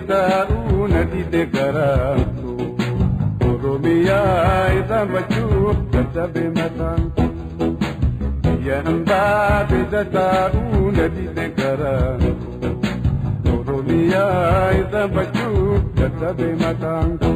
daruna dide garantu Oromiya idan bachur katabe matantu Yamba bida daruna dide garantu Oromiya matantu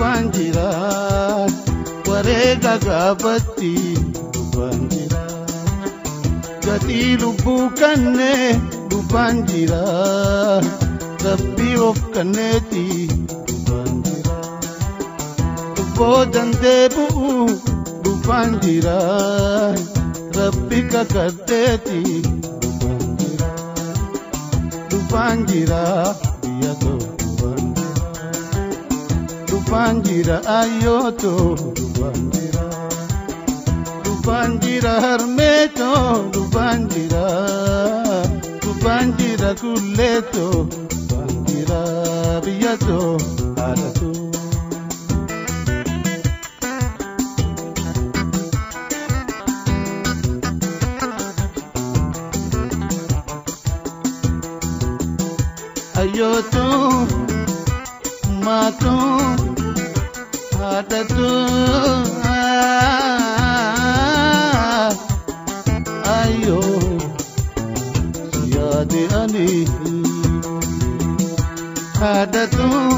dubbaan jira wareega gaabatti dubbaan jira gatii lubbuu kannee dubbaan jira rabbii of kanneeti dubbaan jira lubboo dandee bu'u dubbaan jira rabbi kakarteeti dubbaan jira biyya tokko. Dupangira ayoto Dupangira Dupangira harmeto Dupangira Dupangira kulleto Dupangira biyato Ayoto Mato saadatuu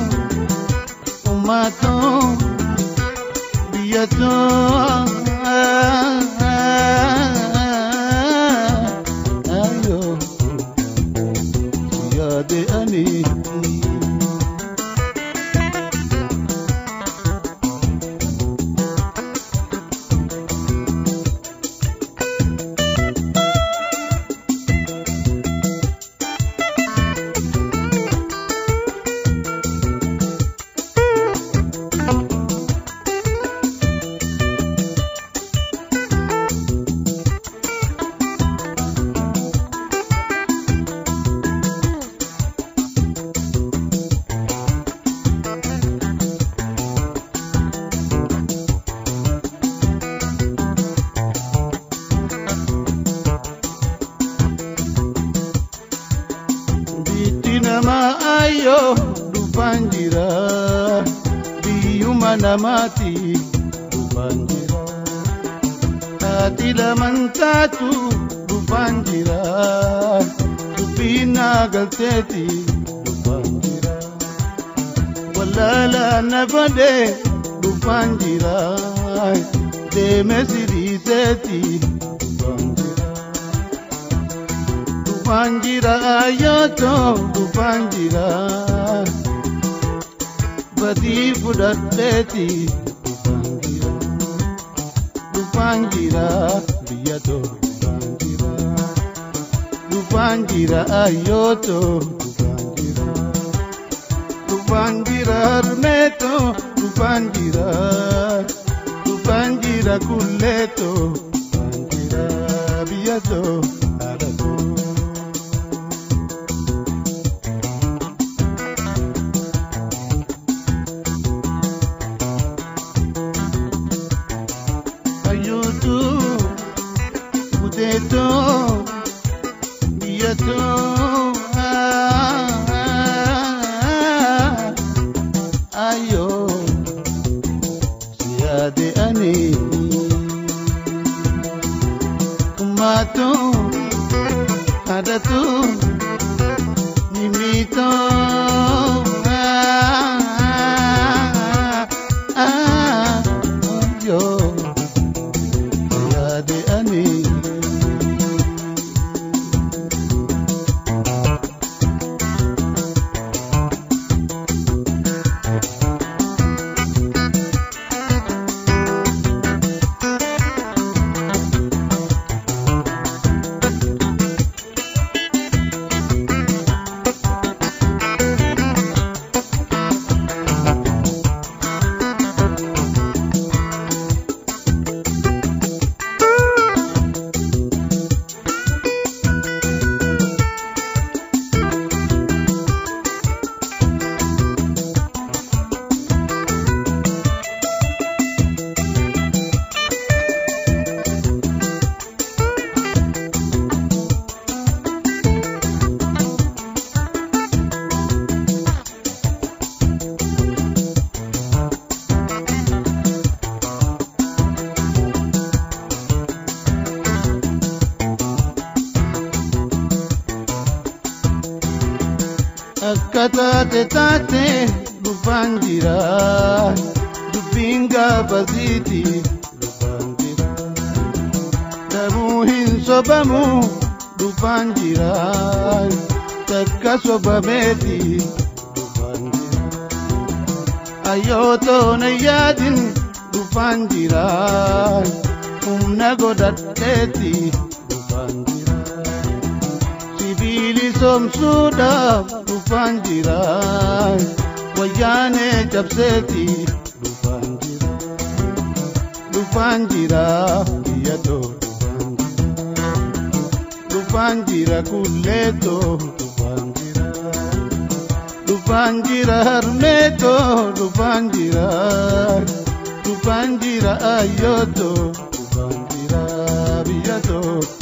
ummaatoo biyyatoo. Jira ayyootoon yaadin dhufaan jira humna godhadheeti dhufaan jira sibiili somsuudhaaf dhufaan jira wayyaanee cabseeti dhufaan jira dhufaan jira biyyatoo dhufaan jira dhufaan jira kulleetoo dhufaan Tufan girar meto, tufan girar, ayoto, tufan.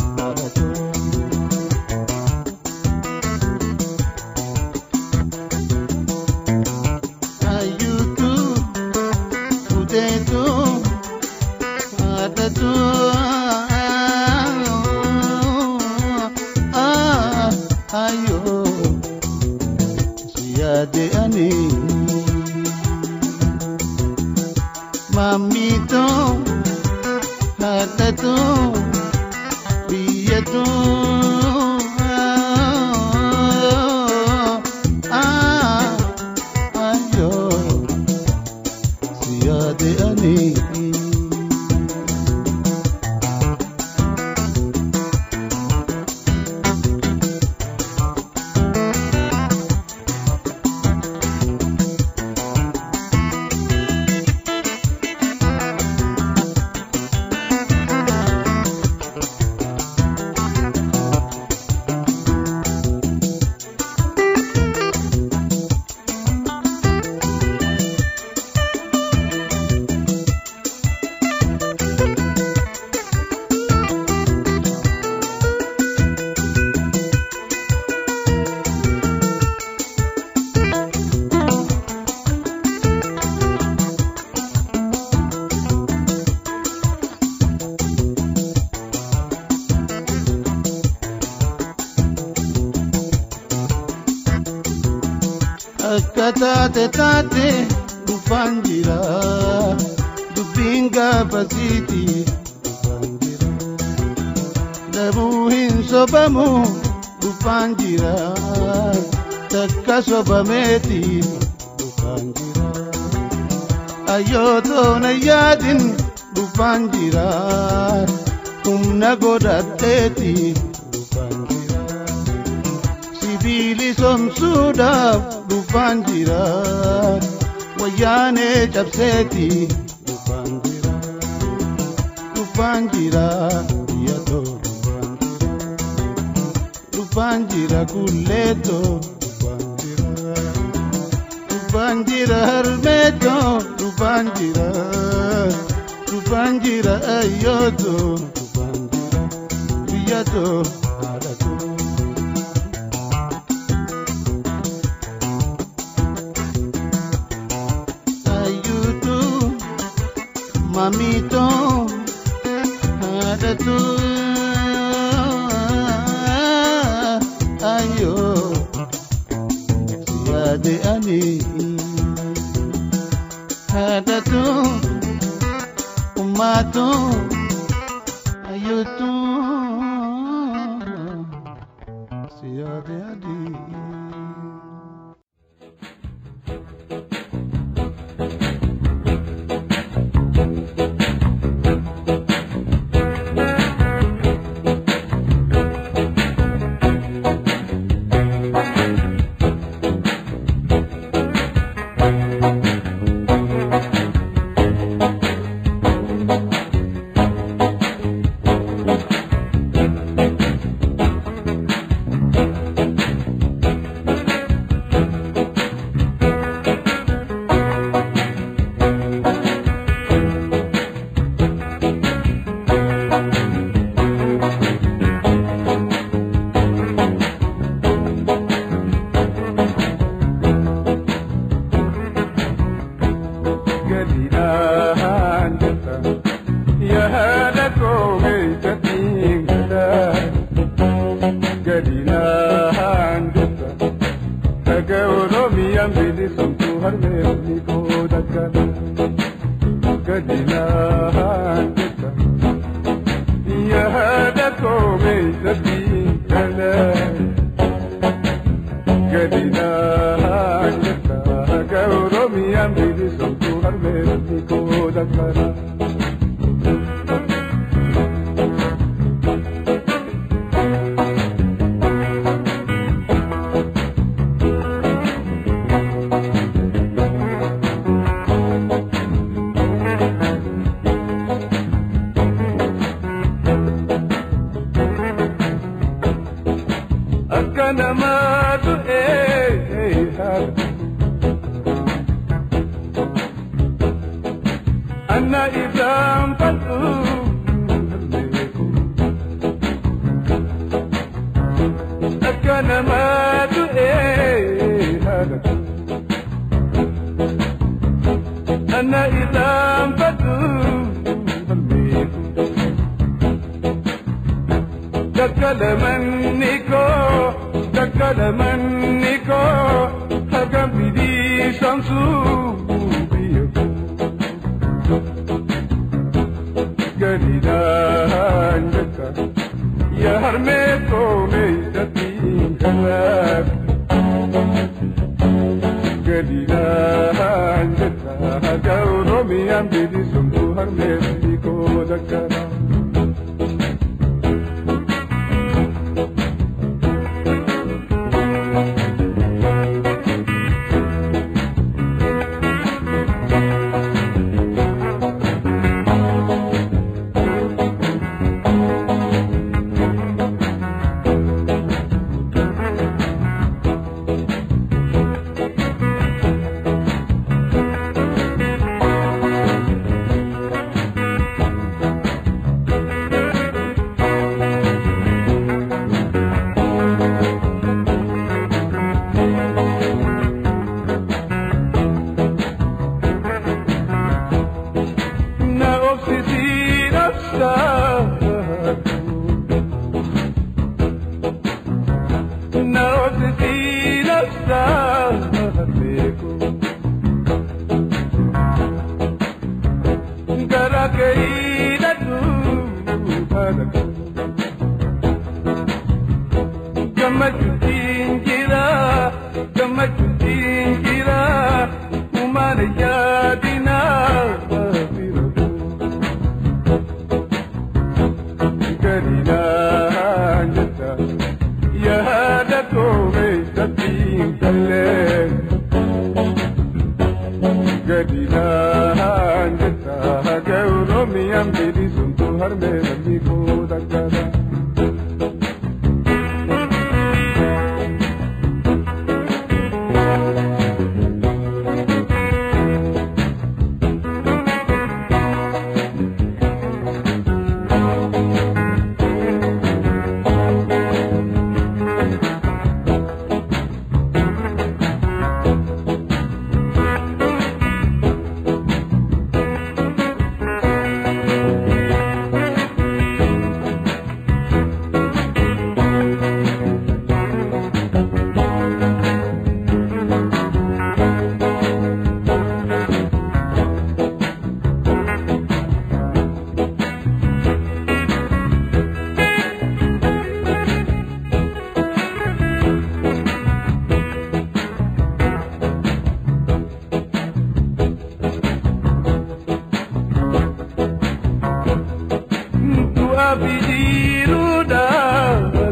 Taate taate dhufaan jira dubbiin gaafasiiti dhabuu hin sobamu dhufaan jira takka sobameeti dhufaan jira ayyootoona yaadin dhufaan jira humna godhadheeti dhufaan dhufaan jira wayyaanee cabseeti dhufaan jira dhufaan jira biyyatoo dhufaan jira dhufaan jira kulleetoo dhufaan jira dhufaan jira harmeetoo jira dhufaan jira ayyootoo dhufaan jira biyyatoo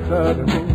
sudden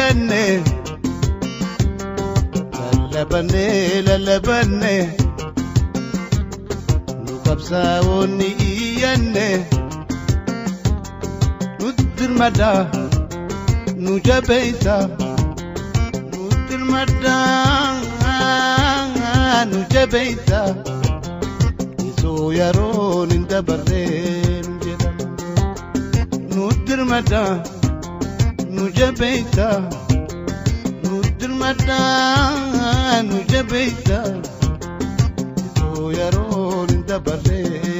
للبني للبني للبني نقبساوني إياني ندر مدى نجبيتا ندر مدى نجبيتا يسو يرون اندبرين نجدم ندر مدى وجبيته رد المدان وجبيته يا رول انت بريت.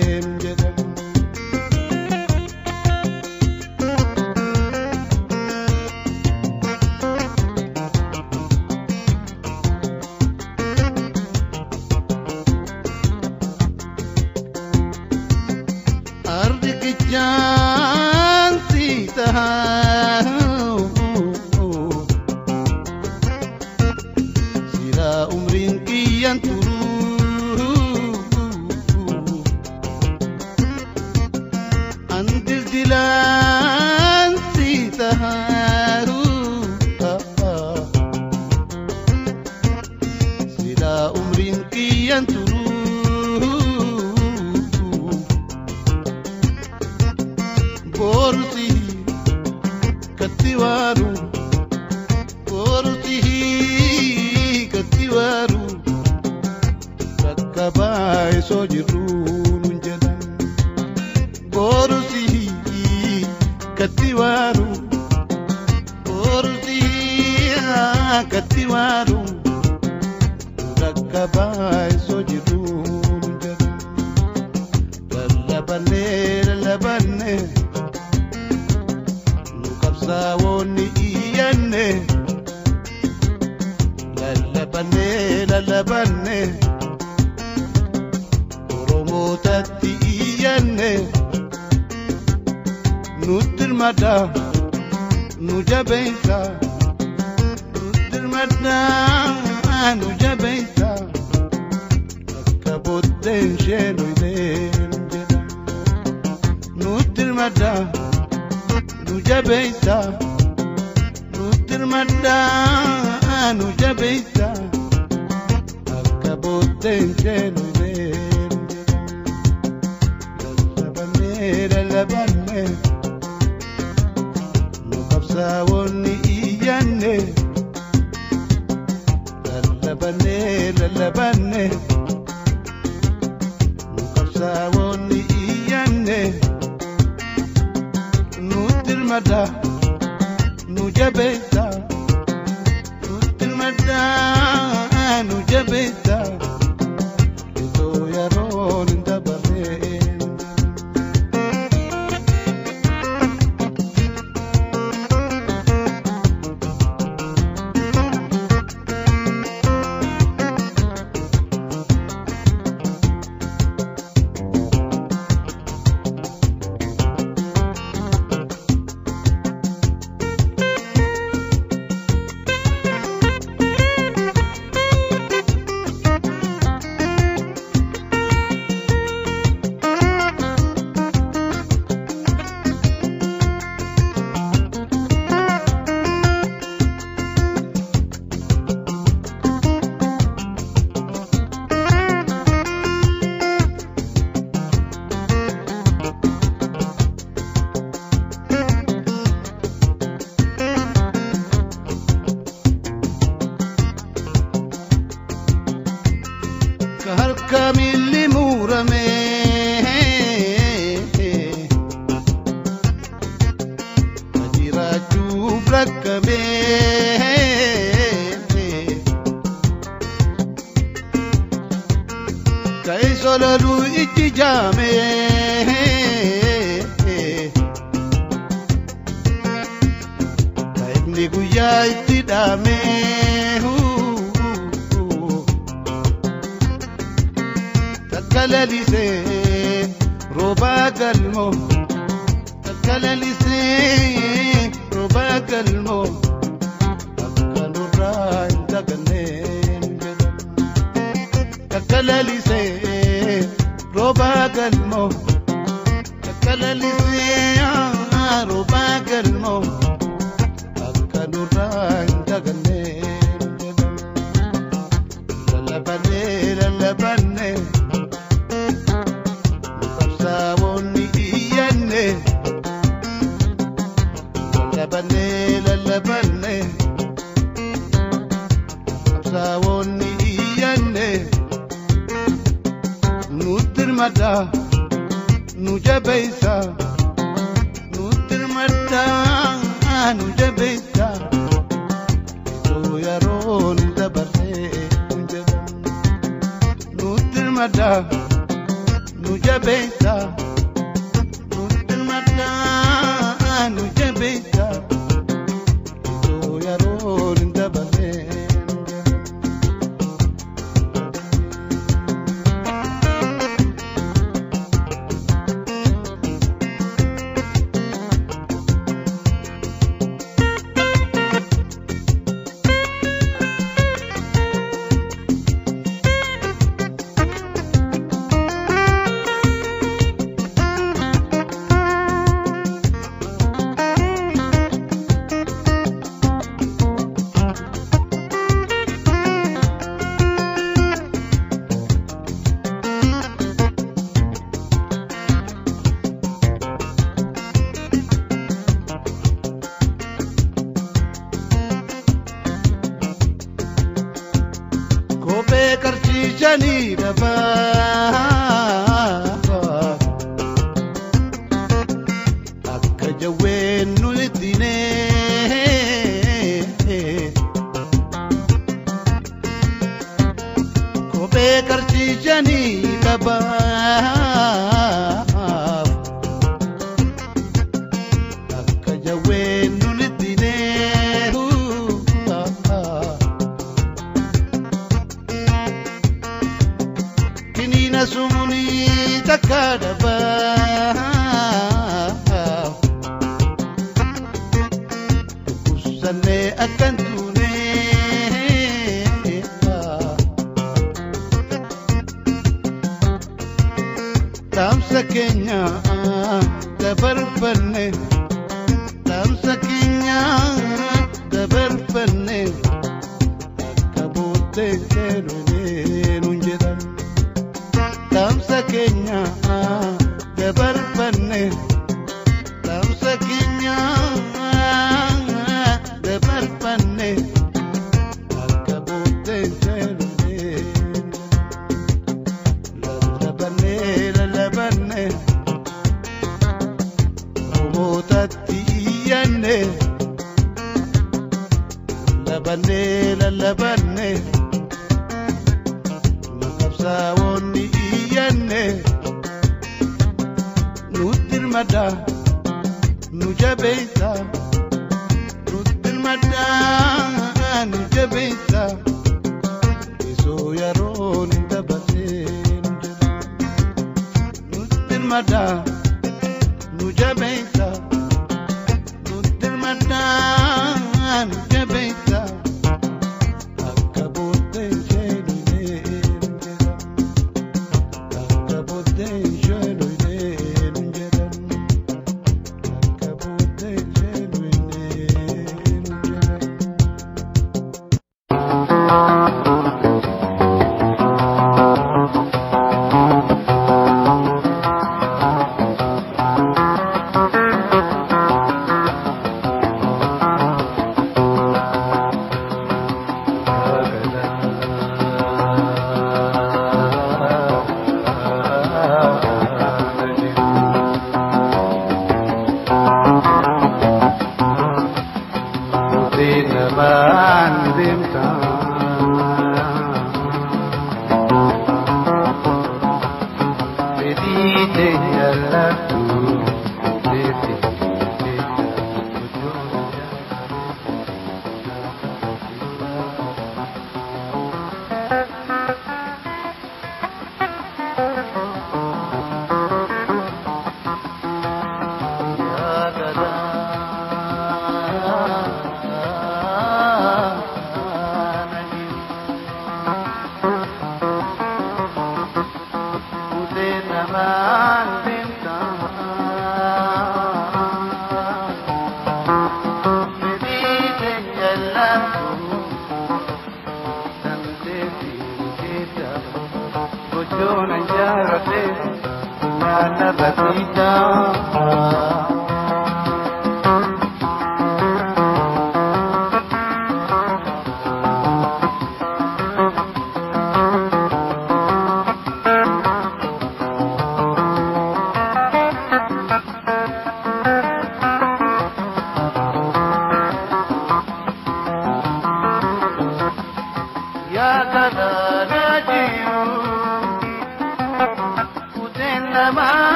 Naanu jabeessa sooyaroon dabarsee nu jabeessa nutti madaa nu jabeessa.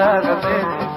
राग तेरे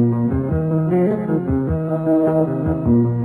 Thank you.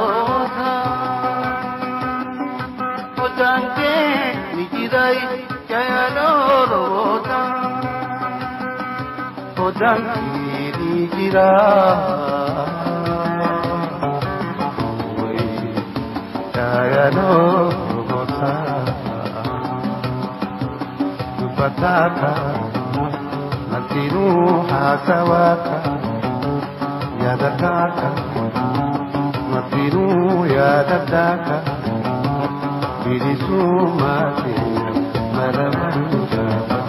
কথা। পোশাকে নিজেরাই কেনর কথা পোশাকে নিজেরা কেনর কথা بتاتا نسيروها سواتا يا ذكاتا ماتينو يا دداكا بيدي سو ماتينو مرمانجا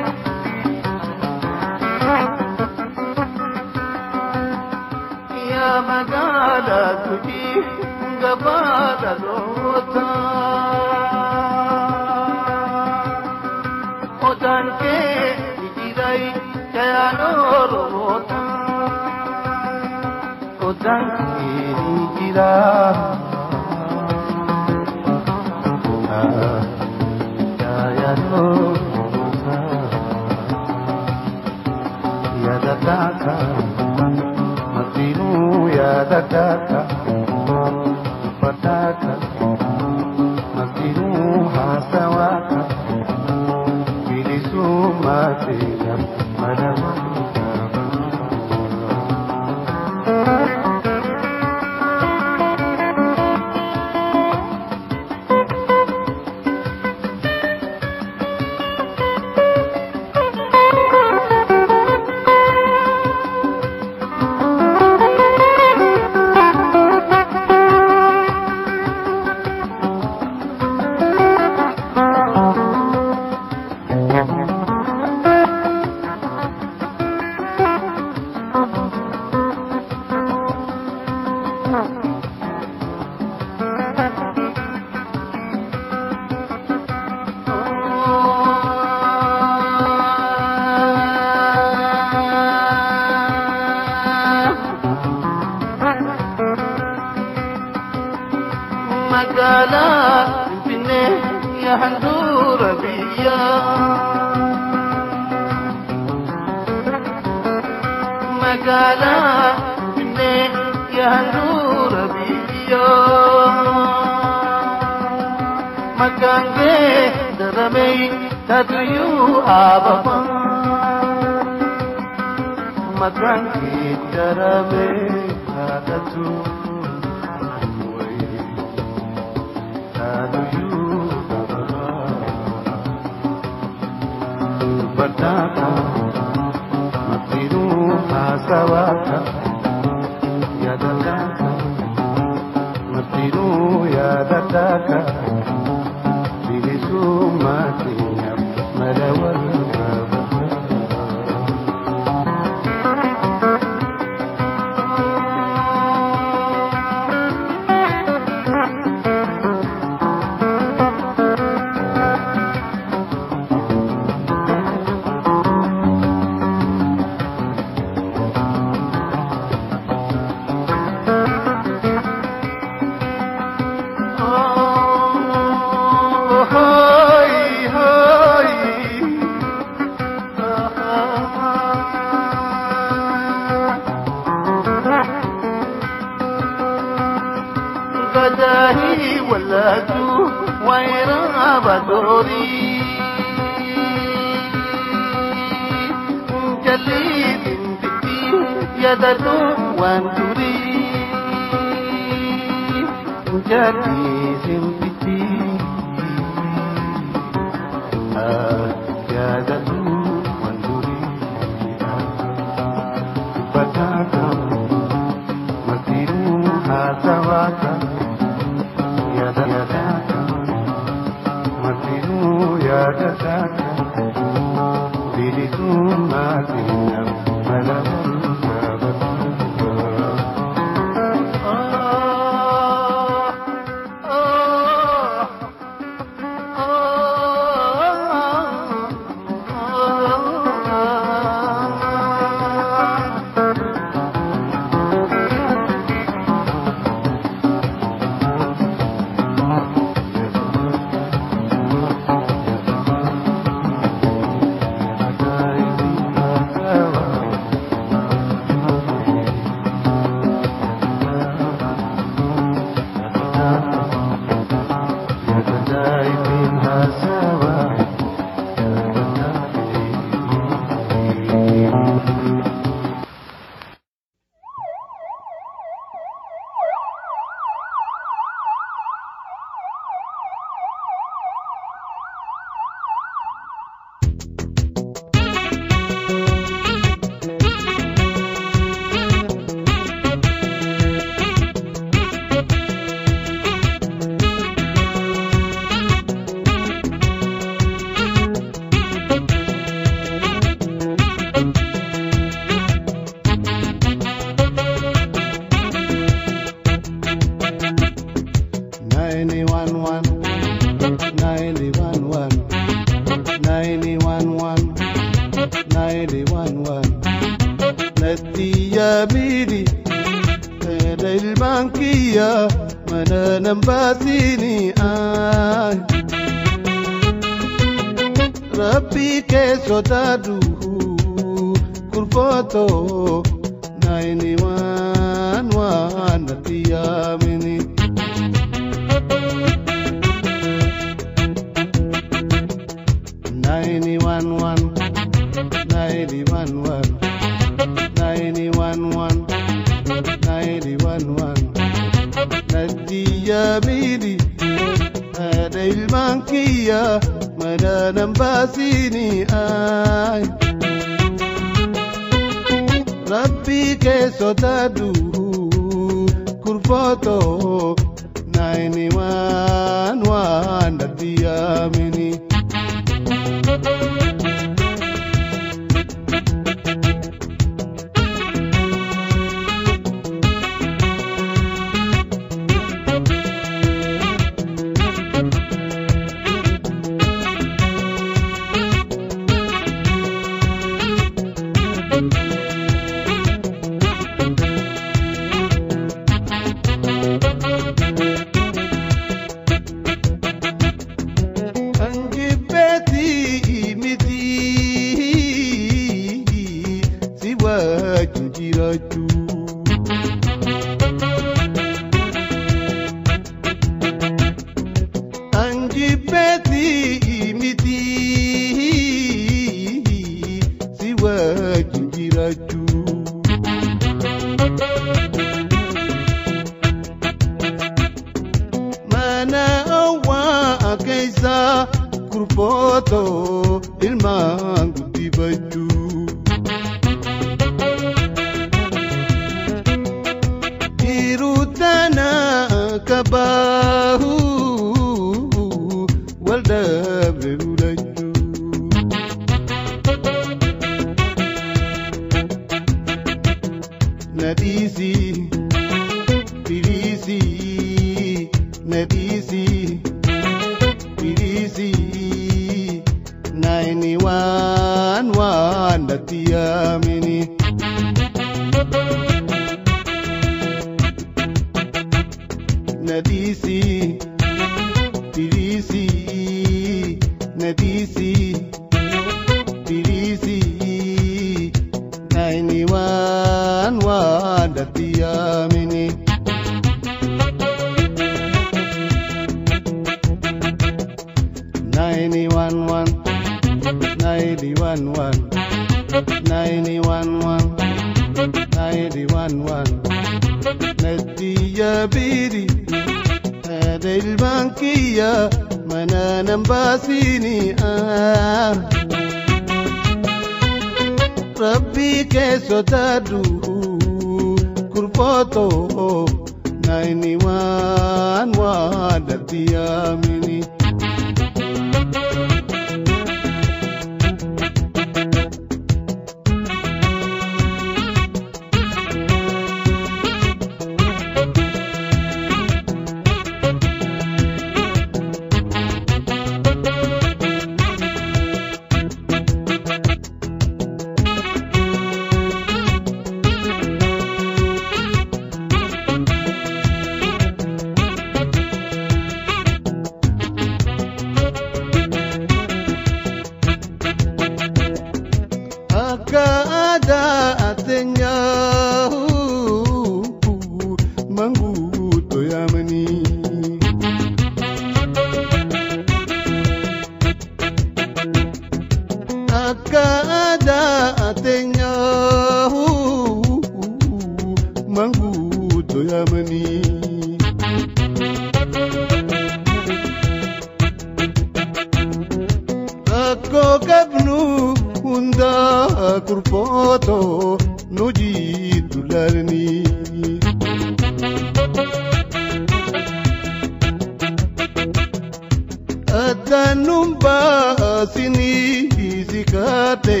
sini asini isikate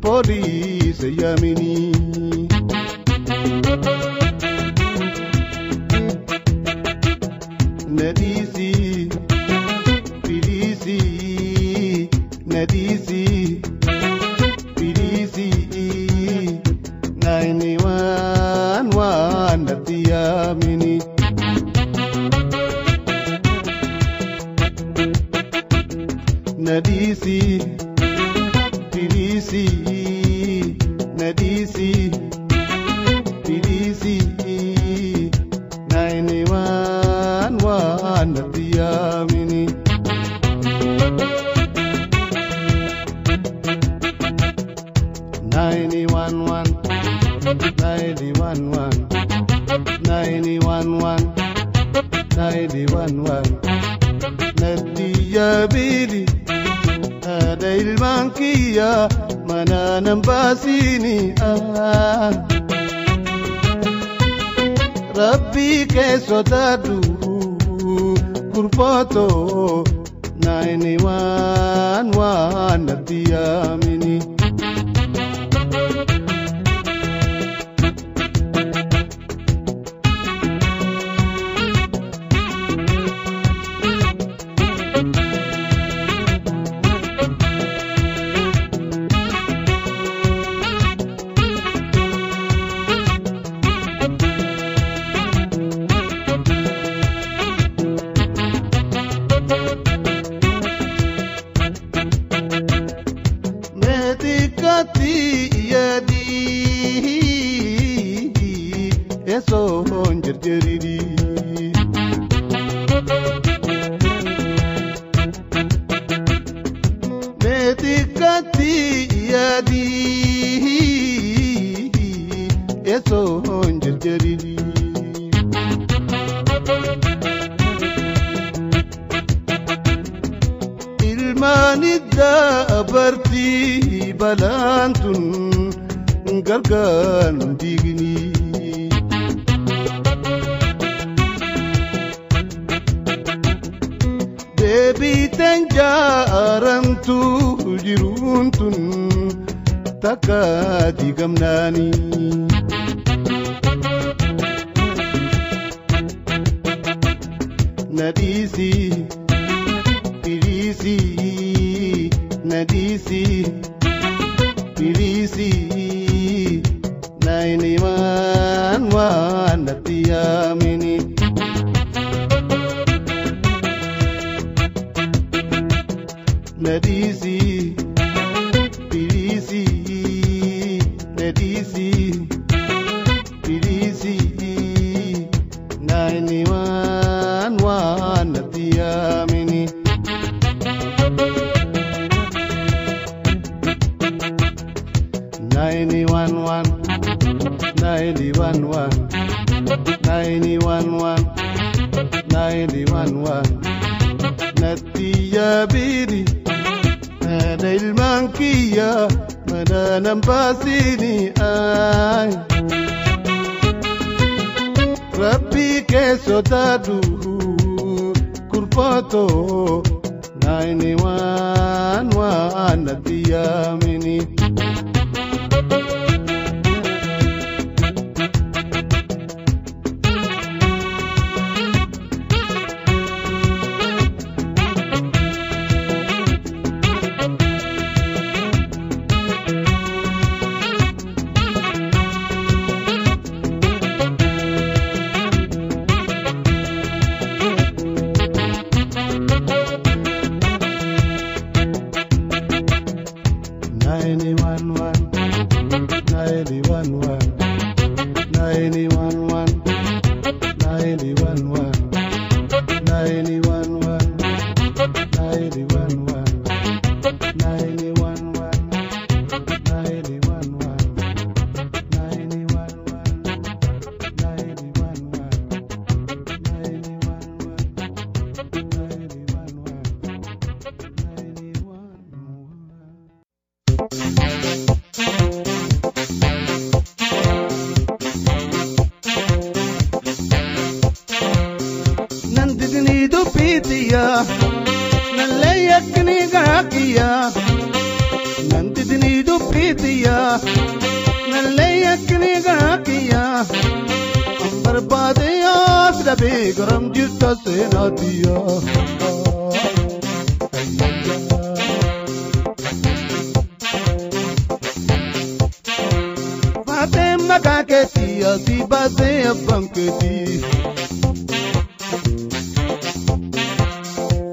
polisi yamini nadisi pilisi nadisi pilisi 91 1 natiyamini see. nambasi ni ah. Rabbi ke sota duru kurpato nine one one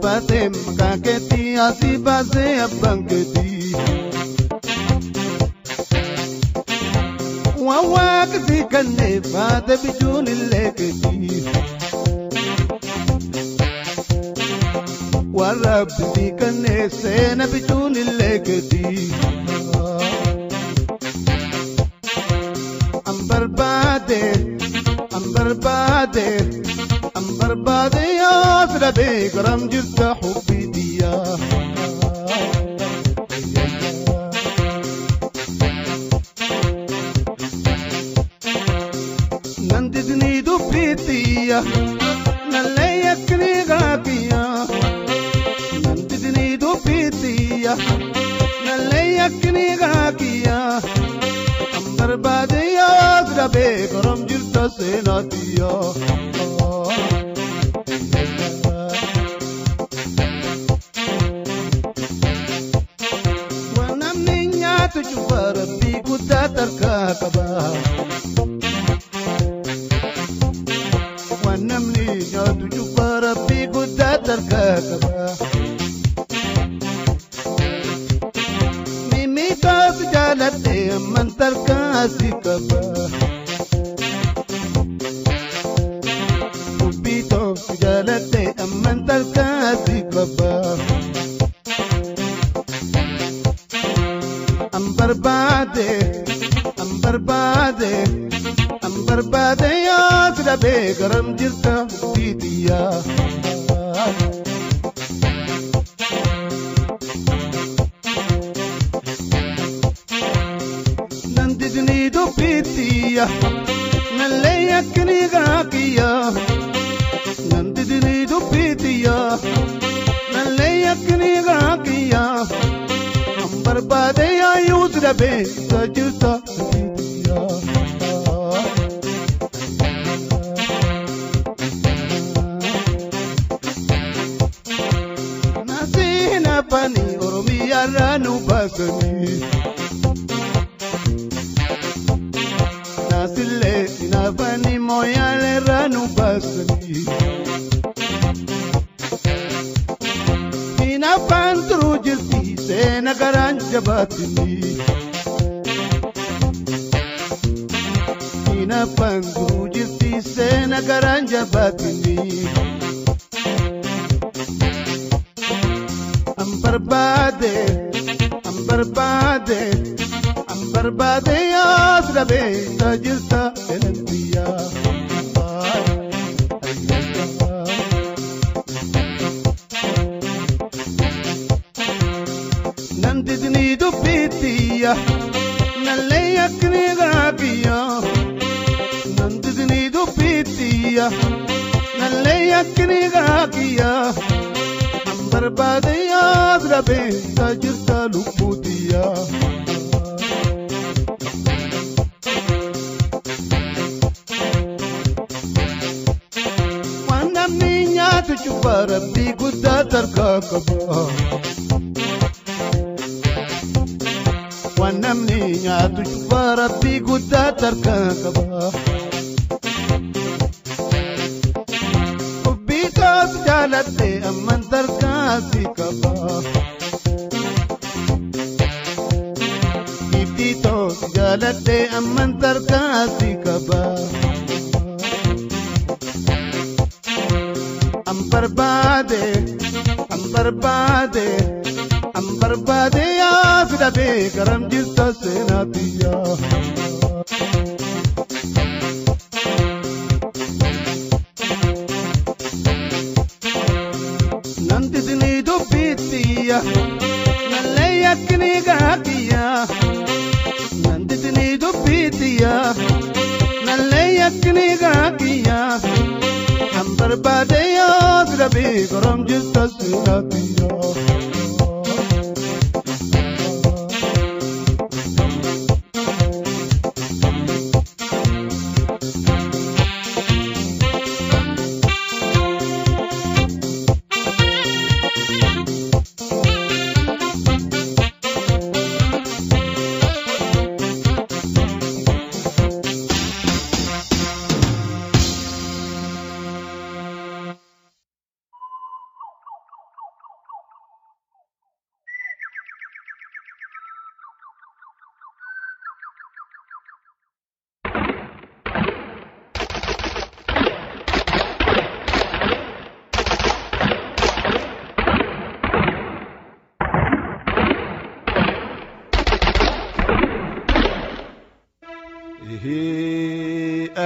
patem kaketi asi base banketi وواك في كنف هذا بدون اللكتي والرب في كنف سينا بدون اللكتي أم بربادر أم بربادر barbade يا سلبي كرم جبت حبي ديا ننددني دبيتيا نليكني غابيا ننددني دبيتيا نليكني غابيا barbadiya drabe karam jirta senatiya wanamni qaba wanamni nyaatu cufa rabbi guddaa tarkaa qaba mimiitaas jaaladhe amman tarkaasi गरम जिस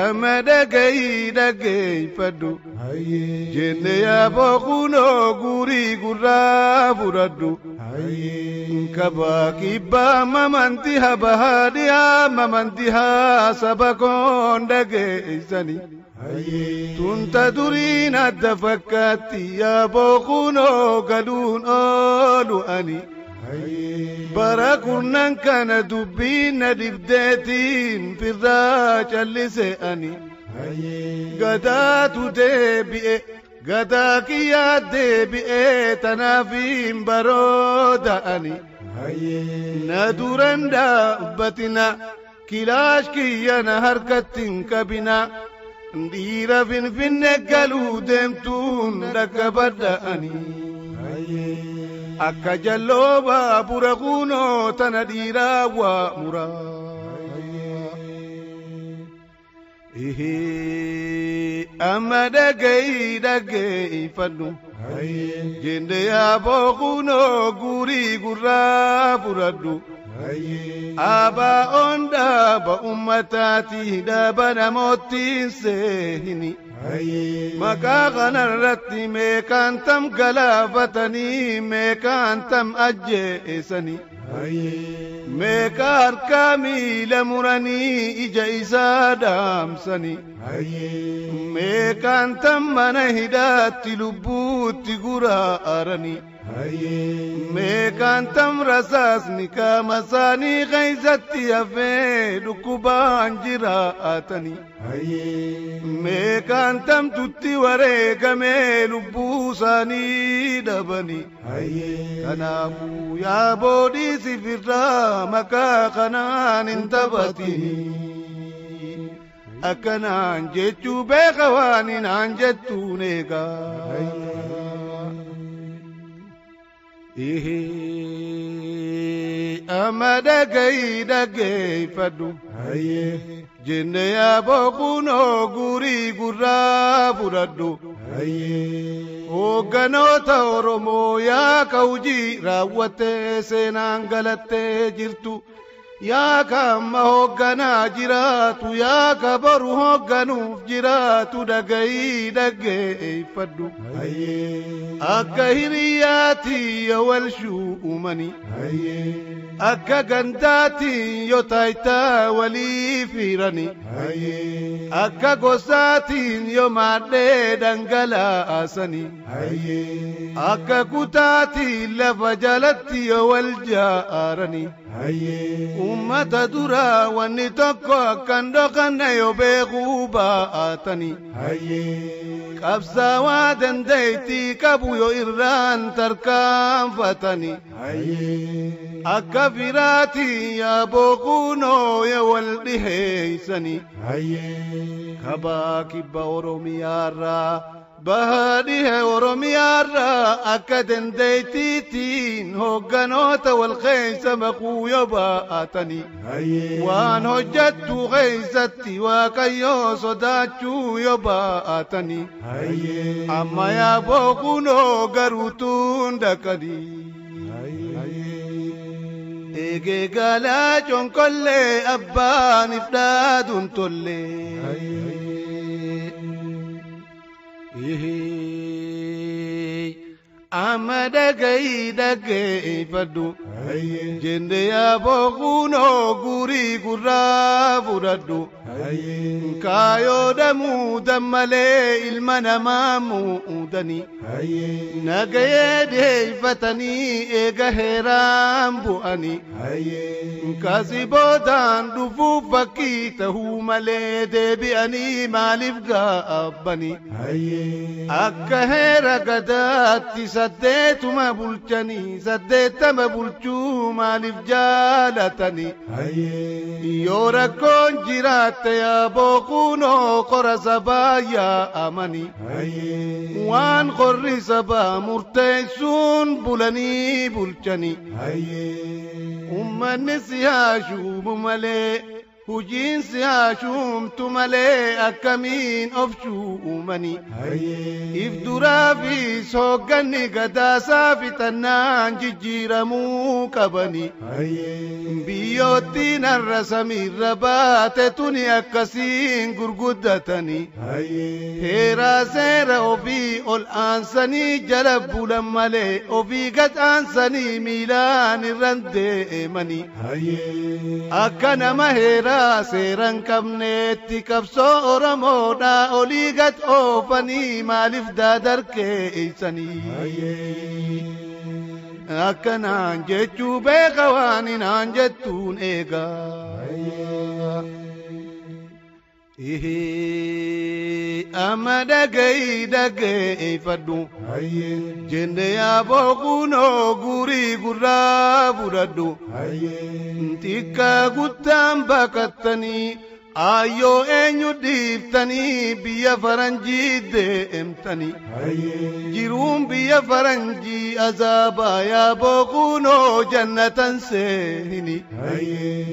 Ama dhagayi dhaggeeffadhu jenne yaaboo kunoo gurii gurraa fudhadhu kabaa kibbaa mamanti habaa dhiyaa mamanti haa saba koon dhageessani tunta duriin adda fakkaatti yaaboo kunoo galuun oolu ani. Kurnan kana dubbiin na dibdeetiin firraa callise ani gadaatu deebi'e gadaa kiyyaa deebi'e tanaafiin barooda ani na duran dhaabbatina kilaash kiyya na harkattiin qabina dhiira finfinne galuu deemtuun dhaqqabadha ani. Akka jalloo baabura kunoo tana dhiiraa waa muraa. Amma dhagayi dhaggeeffadhu jende yaaboo kunoo gurii gurraa fudhadhu. Abaa on dhaaba ummataati dhaaba namoottiin seehini. Maqaa kanarratti meeqaan tam galaafatanii meeqaan tam ajjeesanii. Meeqa harkaa miila muranii ija isaa dhaamsanii. Meeqaan tam mana hidhaatti lubbuutti guraaranii. Meeqaan tam rasaasni qaama isaanii keessatti hafee dhukkubaan jiraatanii. Meeqaan tamtutti wareegamee lubbuu isaanii dhabanii. Kanaafuu yaa boodii sifirraa maqaa kanaan hin taphatin. Akkanaan jechuu beeka waan hinaan jettuun eegaa. Amma dhagayi dhaggeeffadhu. Jenne yaaboo kunoo gurii gurraa fudhadhu. Hoogganoota Oromoo yaa hojii raawwattee seenaan galattee jirtu. يا كم هوغنا جراتو يا كبر هوغنو جراتو دغاي دغاي فدو. هيي اكهرياتي يا ولشو أمني. هيي أكا غنداتي يا تايتا ولي فيرني هيي أكا غوساتي يا ماده دنگلا اسني هيي أكا كوتاتي لفجلتي يا ولجا ارني هيي kutaatiin lafa jalatti yoo wal jaarani ummata dura wanni tokko akkan dhokanne yoo beekuu baatani qabsaawaa dandeettii qabu yoo irraan tarkaanfatani akka firaatii yaa bookuunoo yoo بهاريها ورميارا أكدن ديتيتين هوغانوتا والخيسة مقويا باعتني هاي وان هجدت خيستي وكيو صداتشو يباعتني هاي أما يا بوكون هوغاروتون دكدي هاي هاي إيجي غالا جون كل أبان إفداد تولي. هاي هاي Eegee Amma dhagayii dhaggeeffadhu jende yaa bookuunoo gurii gurraa fudhadhu. Kaayoo damuu dammalee ilma namaa muudanii. Nagayee deeyfatanii eega heeraan bu'anii. Kasi boodaan dhufuuf fakkii tahuu malee deebi'anii maaliif gaabbanii. Akka heera gadaatti saddeetuma سديت ما بلتني سديت ما بلتو ما لفجالتني يورا كون جرات يا بوكونو قرى سبا اماني أمني وان قرى سبا مرتيسون بلني بلتني. أما النسيا شو ملي hujiin si haashuumtu malee akkamiin of shuumanii. If duraa fi soogganni gadaasaa fixannaan jijjiiramuu qabanii. Biyyoottiin har'a samiirra baate tuni akkasiin gurguddatanii. Heeraa seera ofii ol aansanii jala bulan malee ofii gad aansanii miilaan irran deemanii. Akka nama heeraa سيران كم كب سورا مودا أوليغت أوفاني مالف دادر كيساني أكا نانجي تشو بيغواني نانجي تون إيغا Amma dhagayii dhaggeeffadhu jende yaa bookuunoo gurii gurraa fudhadhu xiqqaa guttaan baqattanii ayyoo eenyu dhiiftanii biyya faranjii deemtanii jiruun biyya faranjii azaabaa yaa bookuunoo jannatan seehini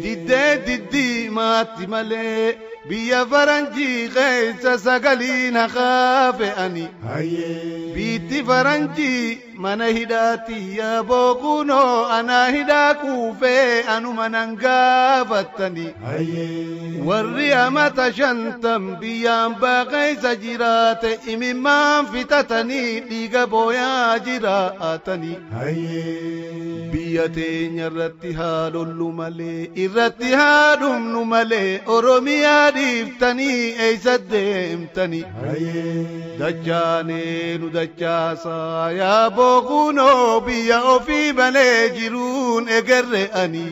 diddee diddii maatti malee biyya faranjii keessa sagaliin haqaa fe'ani biitti faranjii mana hidhaati yaa bookunoo anaa hidhaa kuufee anuma nan gaafattani warri amata shantam biyyaan baaqeessa jiraate imimmaan fitatanii dhiiga booyaa jiraatani biyya teenya irratti haa lollu malee irratti haa dhumnu malee oromiyaa dhiiftanii eeysa deemtani dachaanee nu dachaasaa yaa bookunoo biyya ofii malee jiruun egerre ani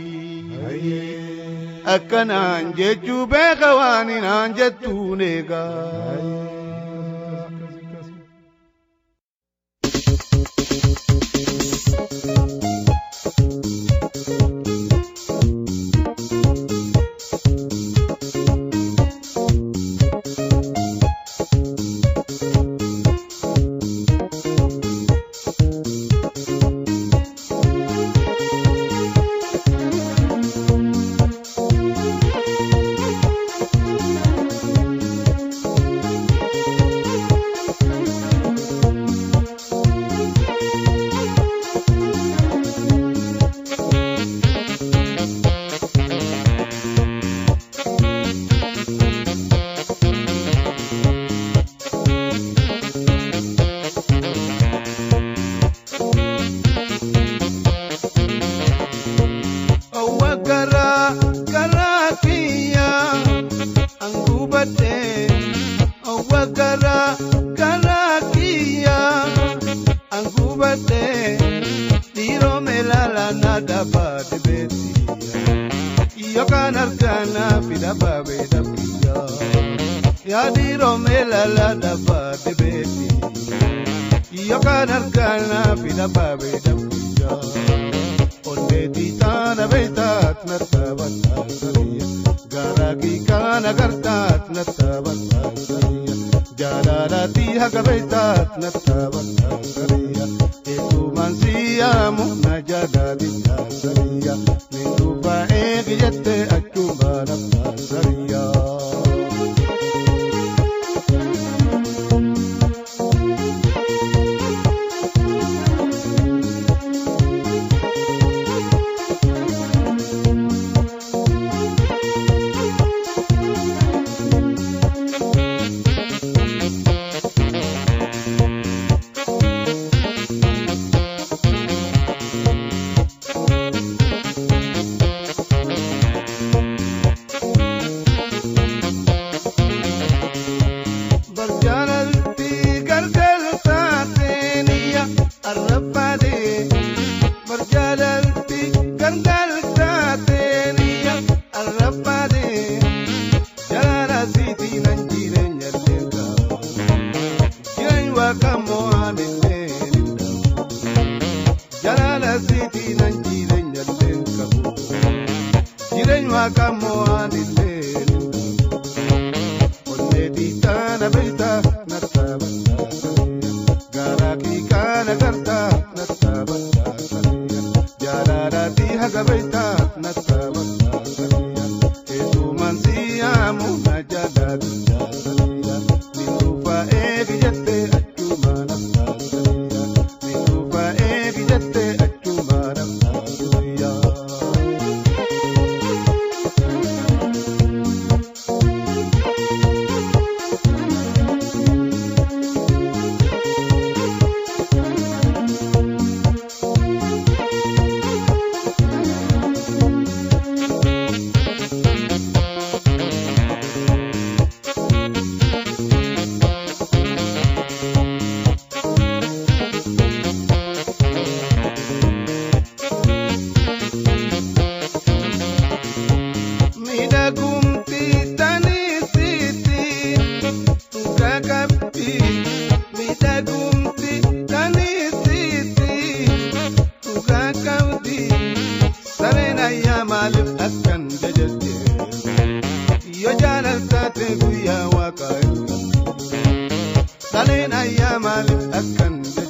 akkanaan jechuu beeka waan hinaan jettuun eegaa. Sareen ayyaa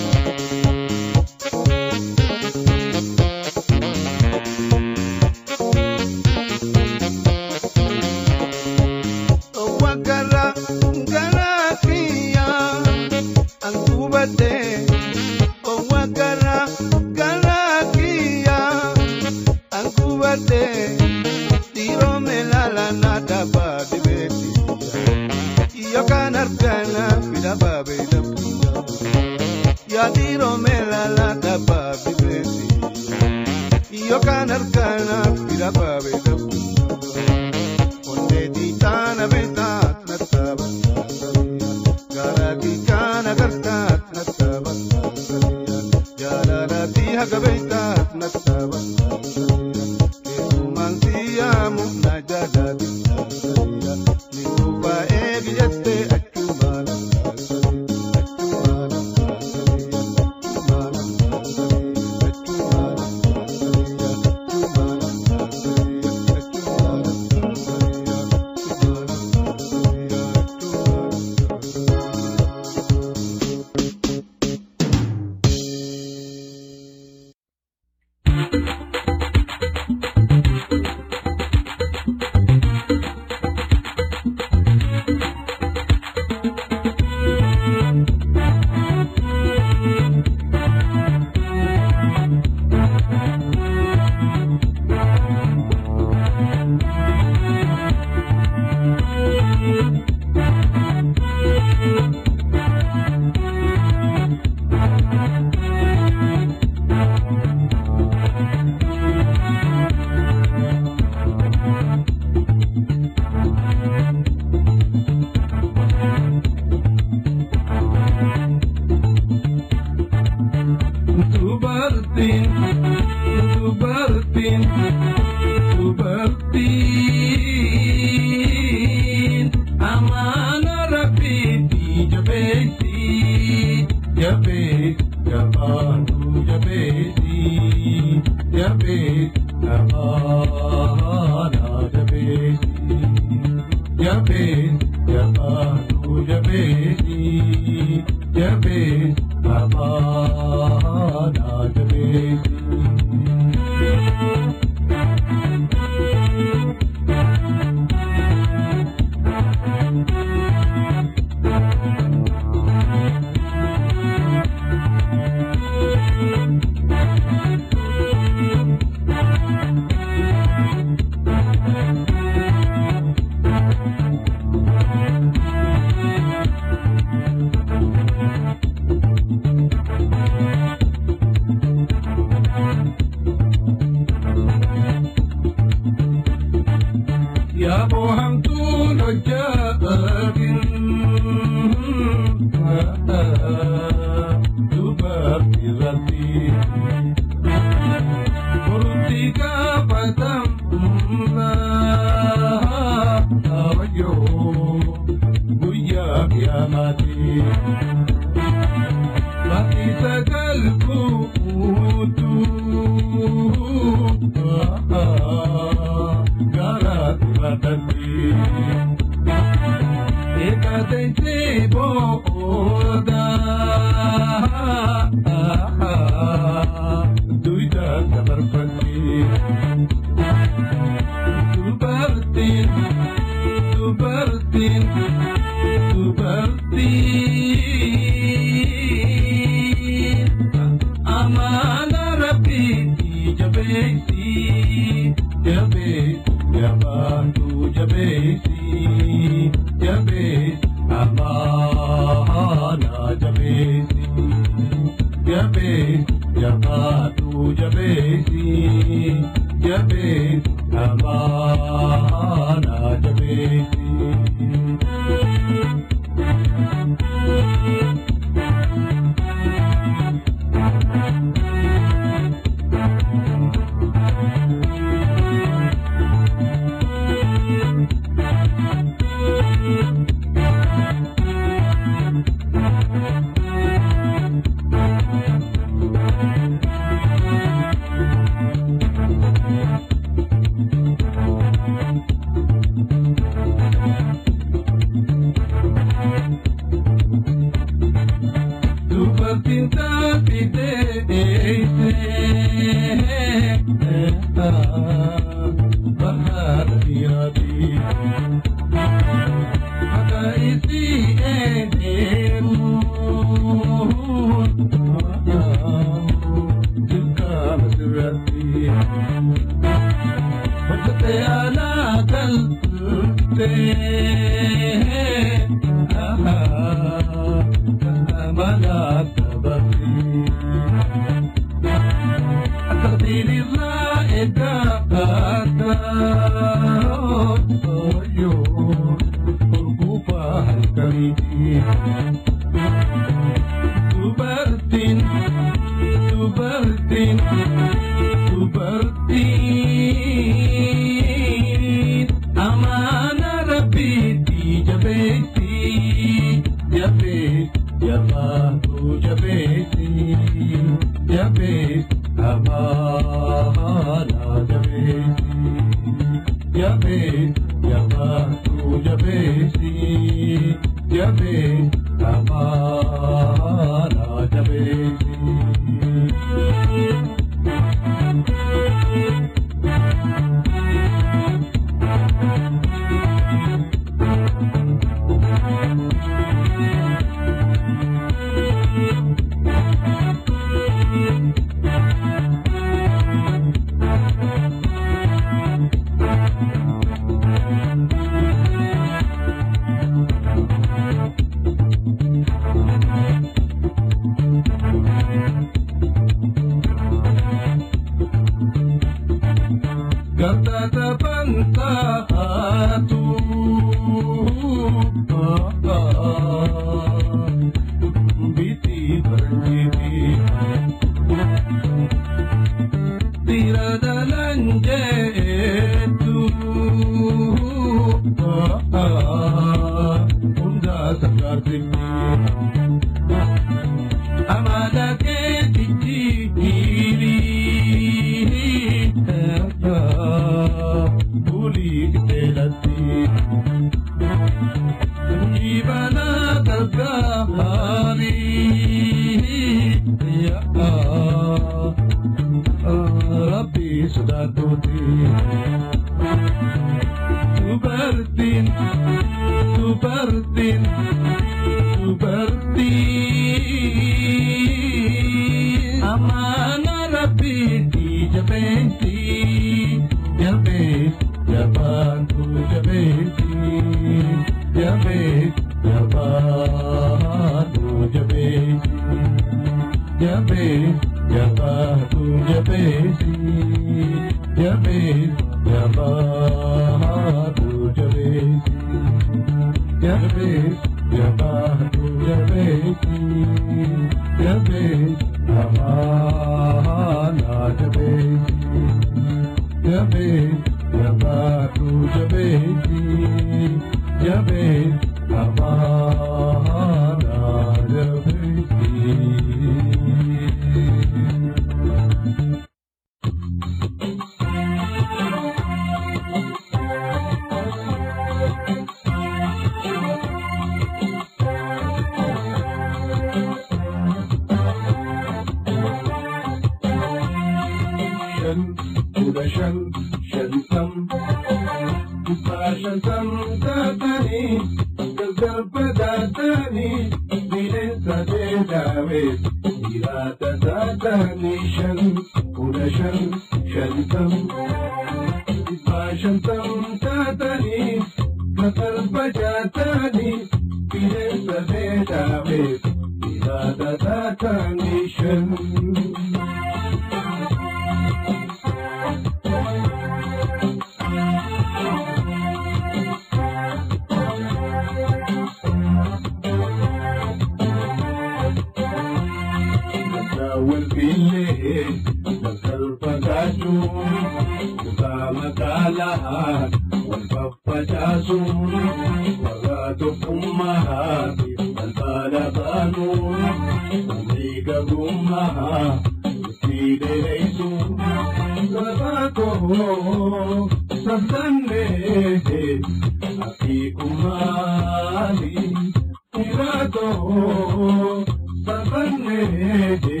Hey,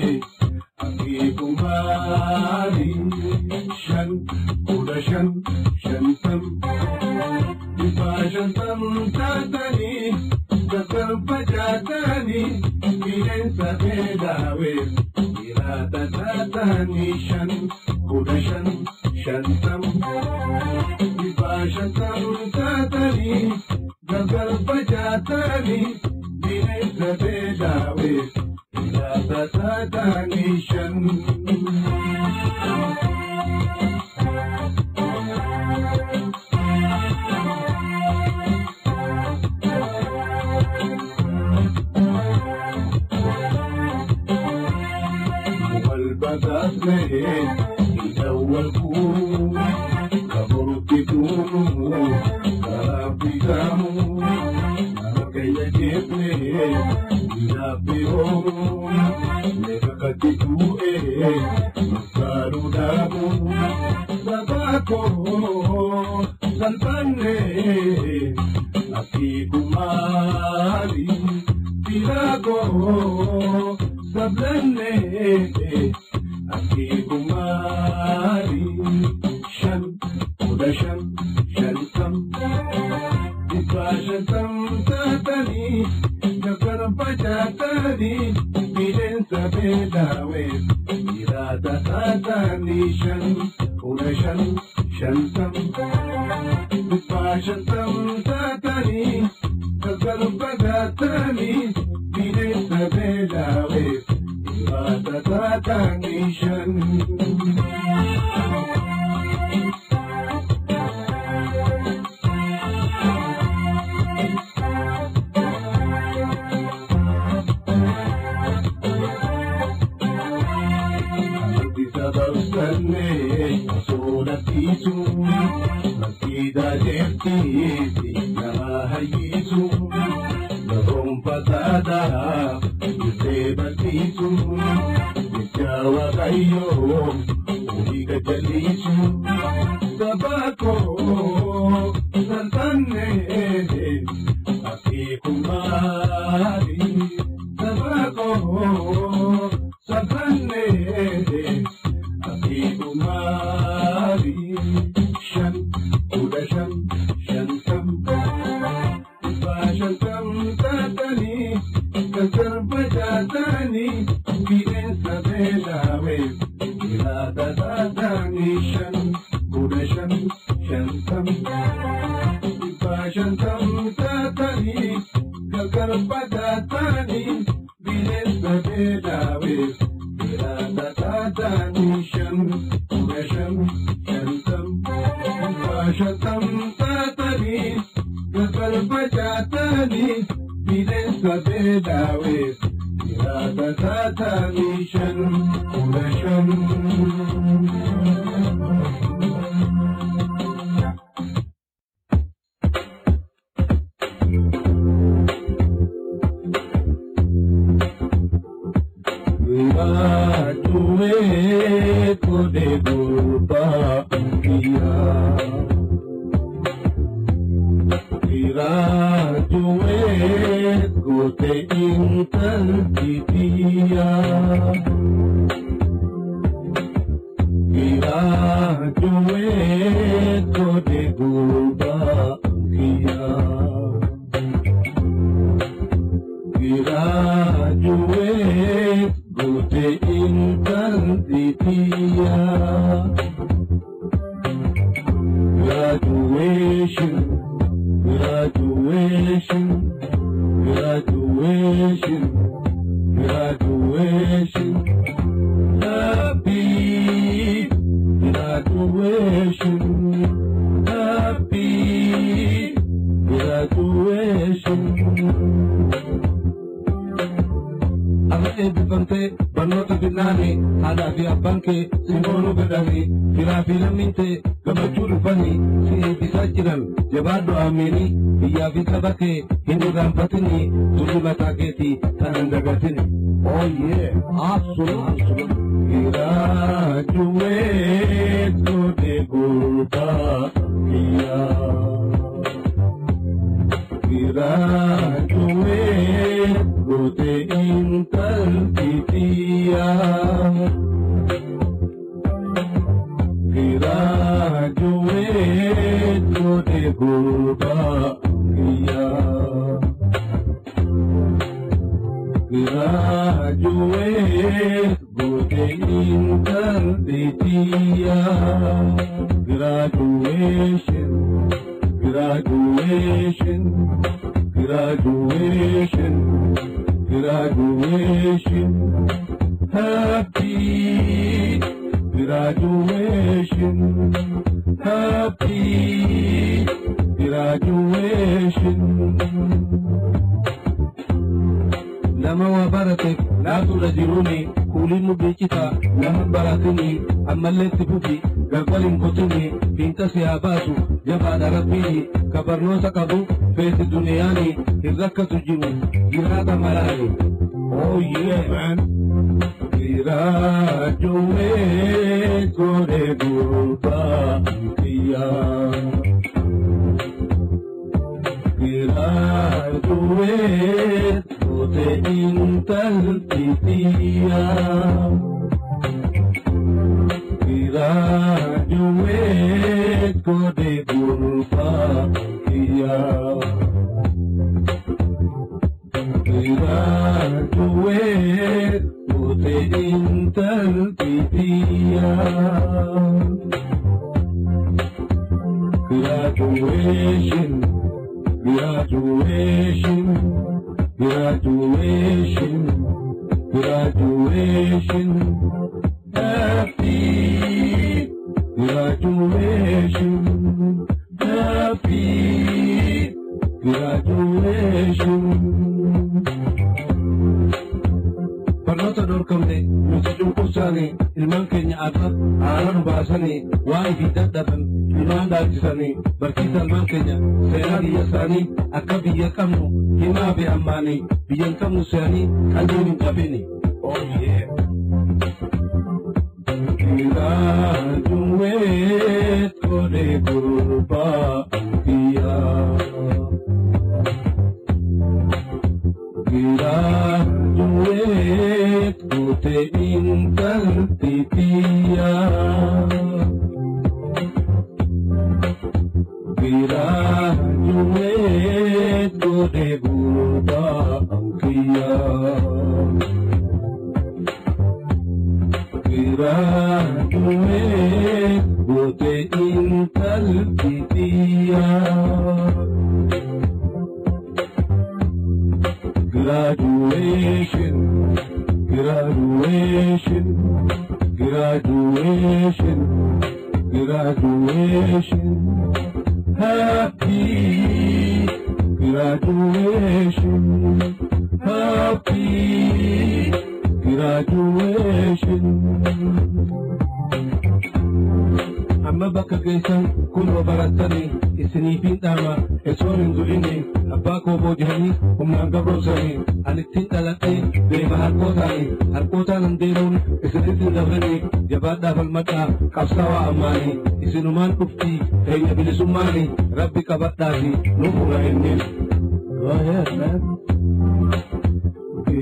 graduation, graduation, happy graduation, happy graduation. لما وبرتك لا ترجلوني كل مبيكتا لهم براتني أما اللي تبكي galbalin kotini finta siyaabasu jabaadha rabbii ka barnoota qabu feeti duniyaani hin rakkatu jiru jiraata malaali ooyyee oh Jiraachuun koree guutaa biyyaa. Jiraachuun kotee intalti biyyaa. Graduation, graduation, graduation, graduation, happy. Graduation, happy graduation. barnoota dorkamne nuti cunqursaanii ilmaan keenya akka aara nu baasanii waan ifi dadhaban ilmaan dhaabsisanii barsiisa ilmaan keenya seenaa biyya isaanii akka biyya qabnu himaa fi ammaanii qabnu seanii qalbiin hin. Oh yeah. मिला तुम्हें तोरे गोबा पिया। गिरा तुम्हें तोते तोरे गोबा पिया। فراق में होते इंतल graduation graduation graduation graduation happy graduation happy graduation. amma bakka geessan kunoo barattanii isiniifin dhaama esoon hin du'inne abbaa koo boojihanii humnaan gabroomsanii anittiin dhaladhee deema harkootaanii harkootaan hin deemuun isinitti hin dabranii jabaadhaaf falmadhaa qabsaawaa ammaanii isinumaan dhuftii teenya bilisummaanii rabbi qabadhaafi nuuf hura enneen.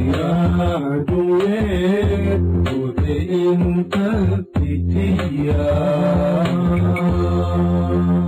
Graduate, go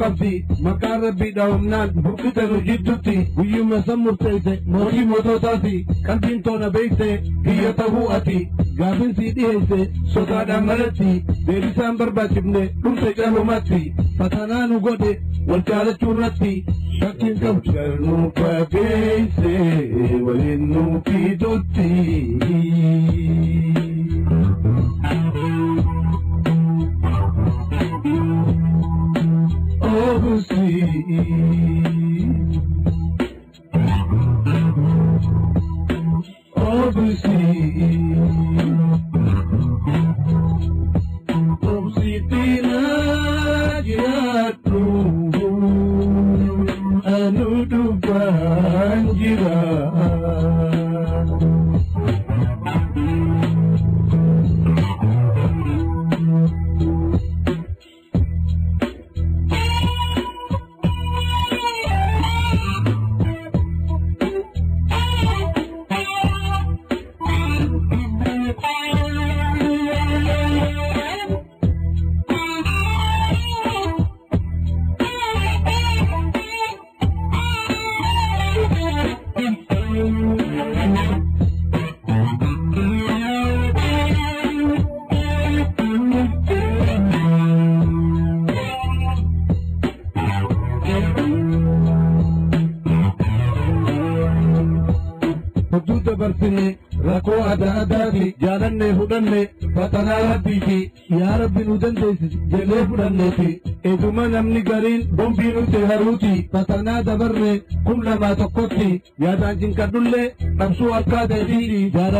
kapti makarabbi daumnan burkitanu jiddutti guyyumasa murteeyse mootii moototaati qalbiin toona beekte kiyya ta'uu ati da marati dhiheyse sodaadhaan malatti deebisaan barbaachifne dhumte mati patana nu godhe wal jaalachuurratti shakkiin qabdu. Garnu qabeesse waliin nu fidutti.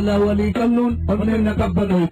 ala wali kalun, pag may nakabanoy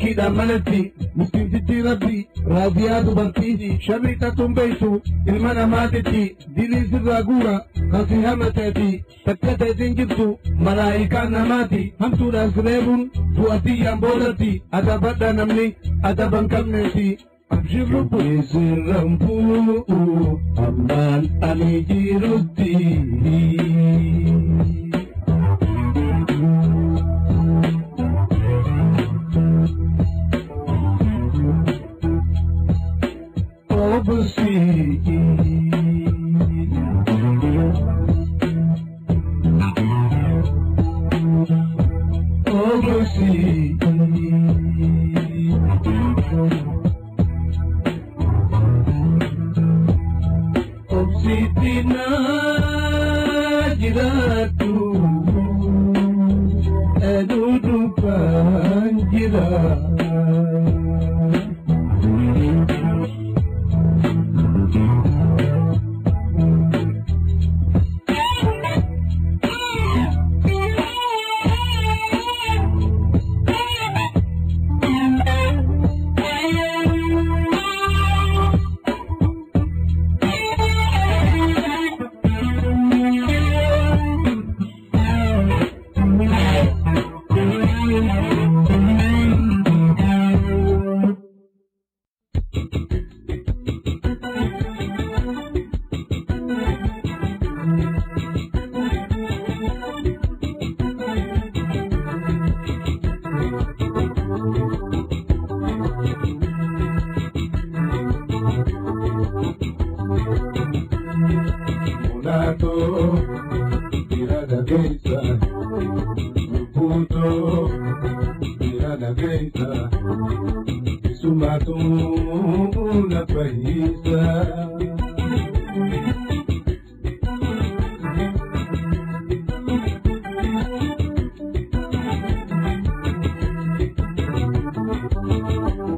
ولكي دمنتي مستنجدي ربي راضيات بنتي شميتة تنبيسو المنا ماتتي ديني زر غورا خصيها متاتي تكتا زنجبتو ملائكة نماتي هم سورة سريبون فواتي ينبولتي أدبتا نمني أدبا كمنتي أبشر ربي سرم فوق أمان أمي جيرتي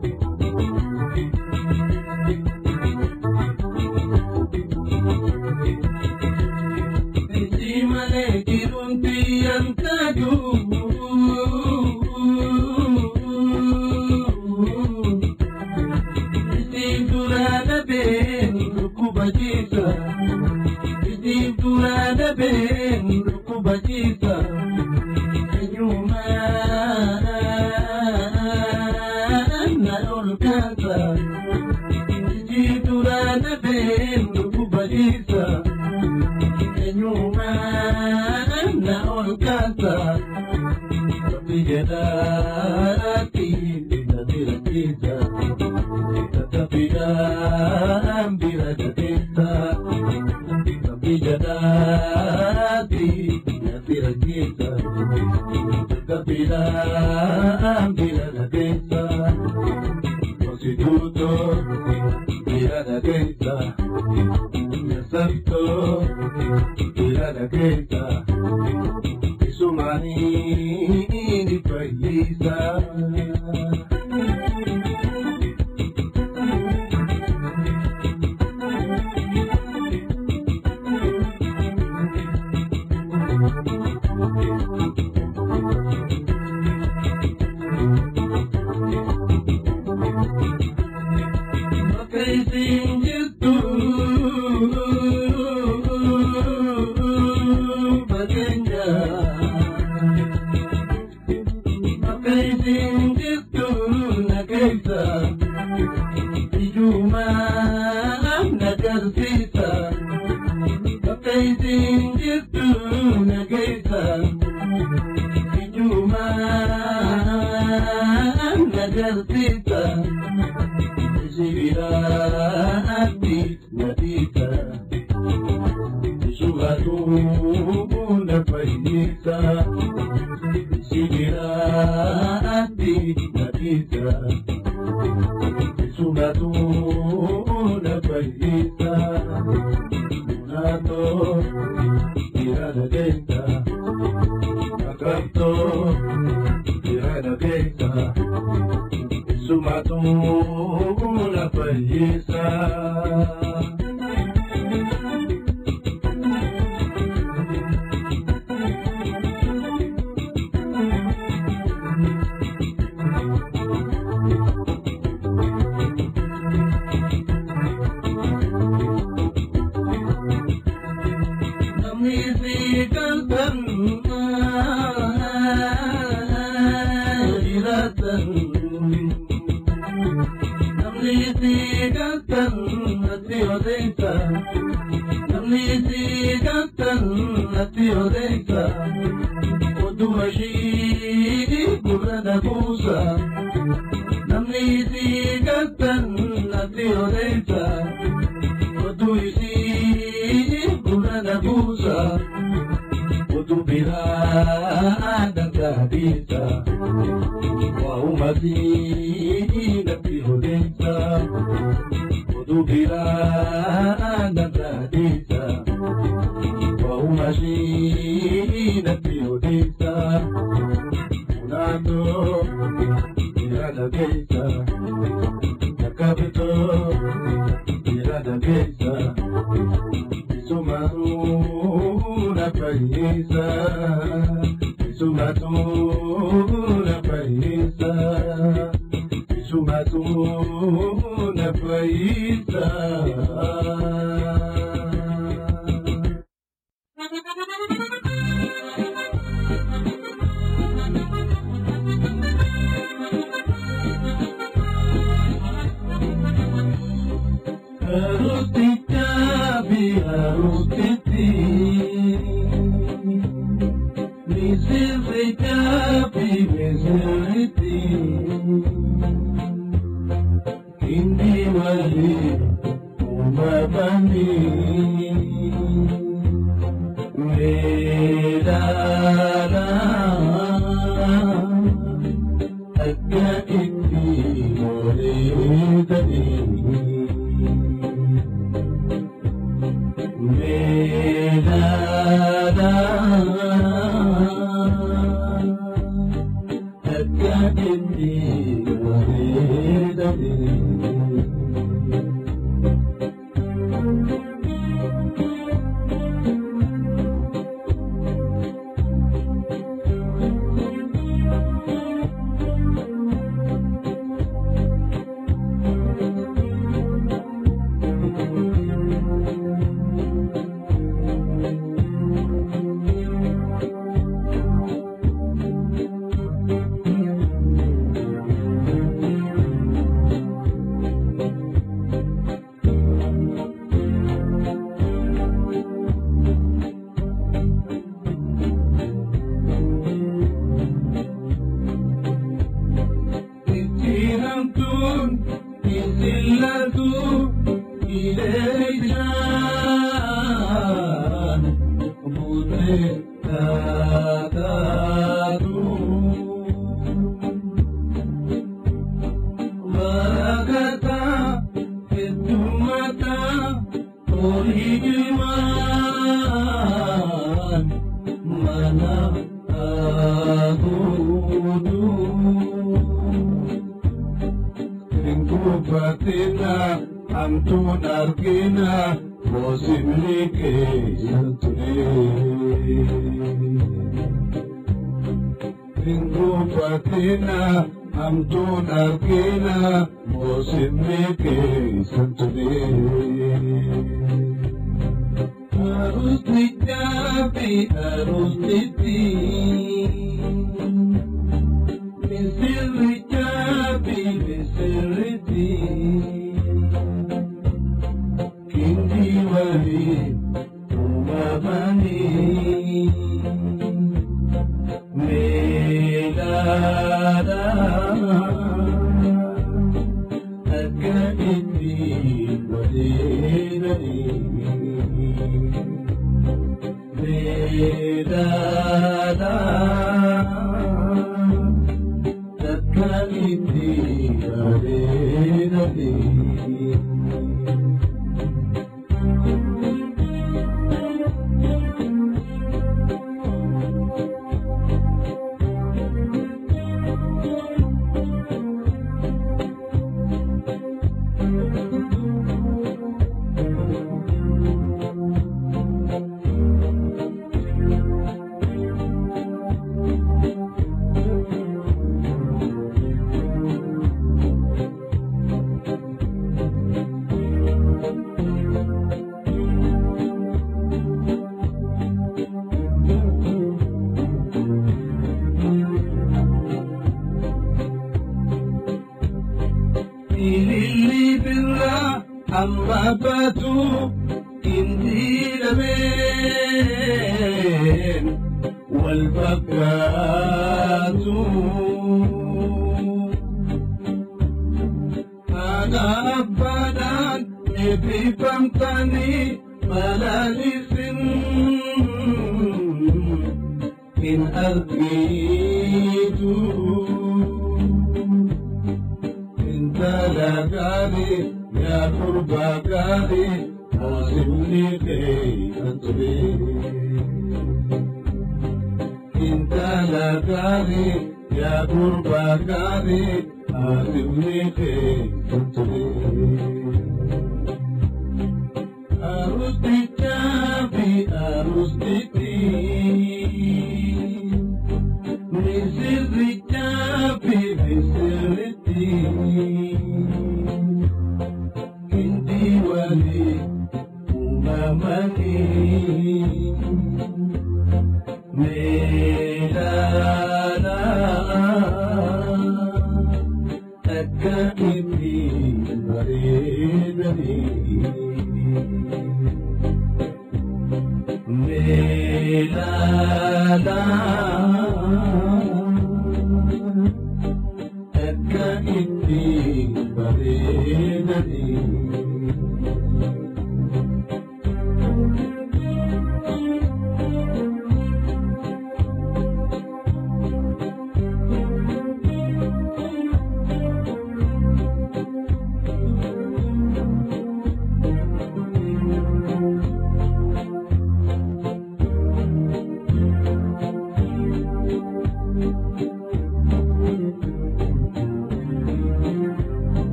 Thank you.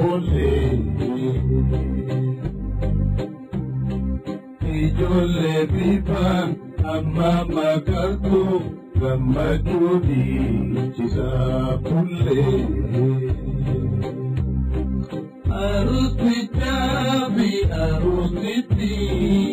bó ṣe yí. Ìjọ lè bíbá àmàmàgàgbò gàmàdúbì ìsàbúlé. Àrùsí dábì àrùsí tì í.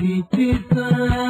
Keep it fine.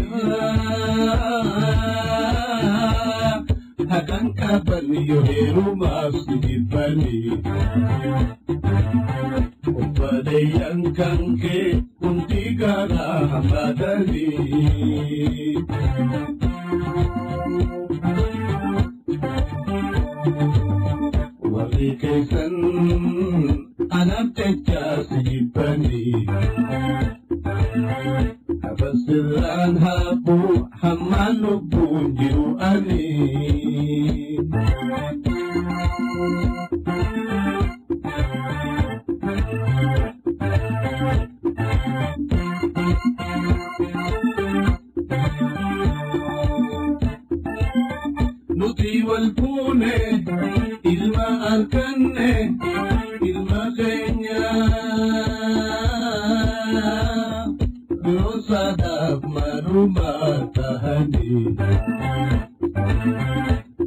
iyo heerumaafsidibani obadayankanke kuntigana hamadani warikaysan anabtecaasi jibbani Basilan habu hamanu punjiu ani. Nuti wal pune ilma al rumata hanina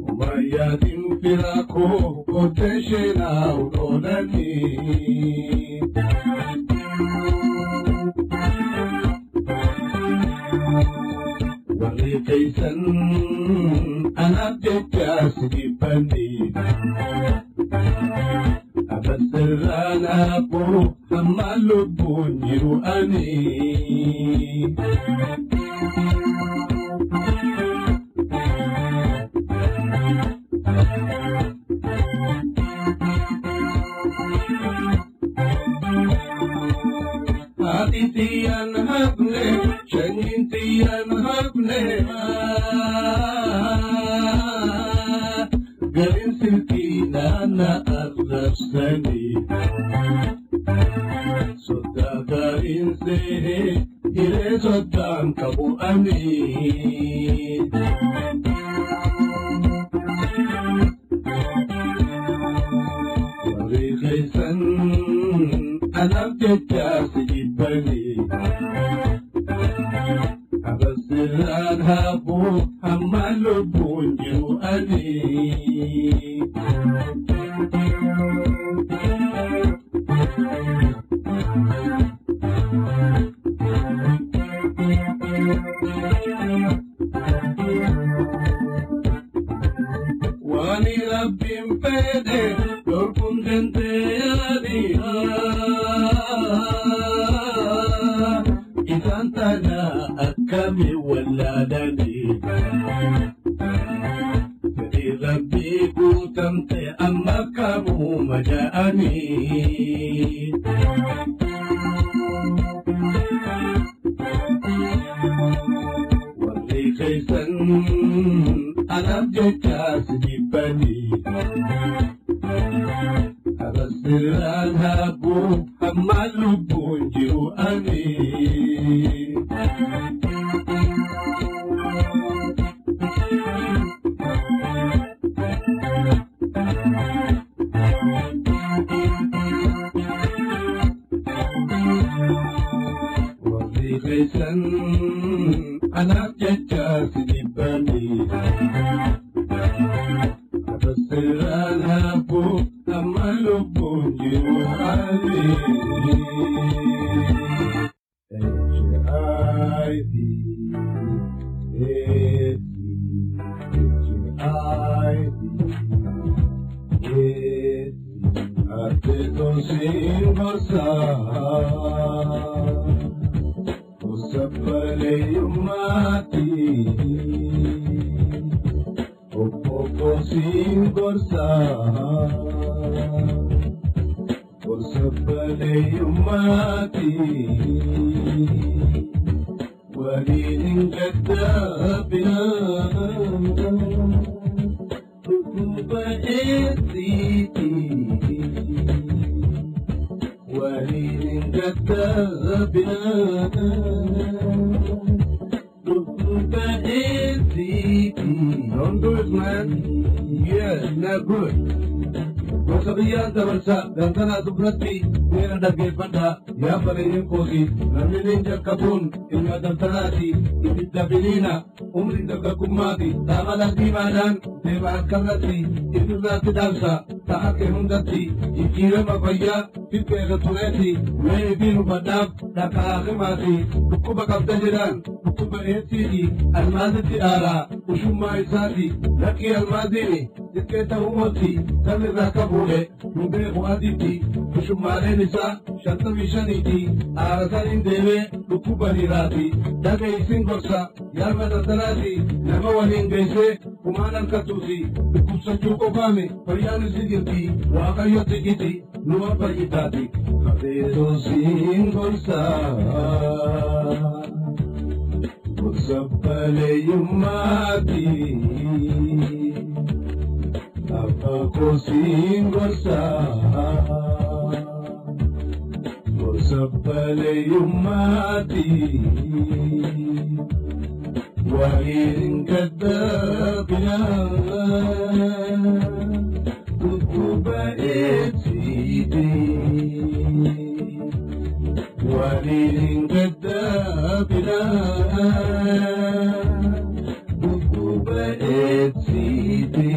umayyatin firako koteshena udolani warri keeysan anaaf jecha si dhibbanni Hamma lubbuun jiru ani. Haati tiyyaan hafne, shanyiin tiyyaan dilkiinana aad qabsani daainse ireesotaan kabu amin ariiqaysan adaabteedkaasi jibbani ذهب حمل الدنيا أبي واني ربي مفيدي دوركم جنتي إذا انتهى kami walaadaniba fedhii rabbii guutamte amma kamuma ja'anii warri keeysan anaaf jechaas jibbanii Abandırılan ha bu Amalu buncu amin Kaisan anak caca sini bani Abasiran habuk मल पूज आई हे आई हे माती opopo sin gozar, usapale yumati, walinin kadabina. Don't do it, man. Yes, Super easy. Don't do it, man. Yeah, not good. ஒசபியாந்தவர்ஷ கந்தனா சுப்ரத்தி வீரண்ட கேப்பண்டா யாபரையும் போகி ரம்மிலிஞ்ச கபூன் இல்ம தந்தனாதி இதித்த பிலீன உம்ரிந்த கும்மாதி தாமல தீமானான் தேவா கல்லத்தி இதுநாத்து தால்சா تحكي هندتي يجيرا مبايا في بيغة تناتي ويبين بدام لك آخماتي بكوبا قبدجران بكوبا إيتيجي المادة آلا وشما إساتي لكي الماديني ذكيته موتي دم الركبوله مبري خواديتي بشماري نساء شرط ميشانيتي آرسان ديوي لكوباني راتي دقي سنقرسا يارمد الدراتي نما ولين بيسي كمان الكتوسي بكوسا جوكو قامي فريان سيديرتي واقعيو تيجيتي نوما بريتاتي خبيتو سنقرسا وسبب لي يماتي kosin gorsa Gorsa baleeyyummaati وليد كذاب يا كنت بقيت سيدي وليد كذاب يا كنت بقيت سيدي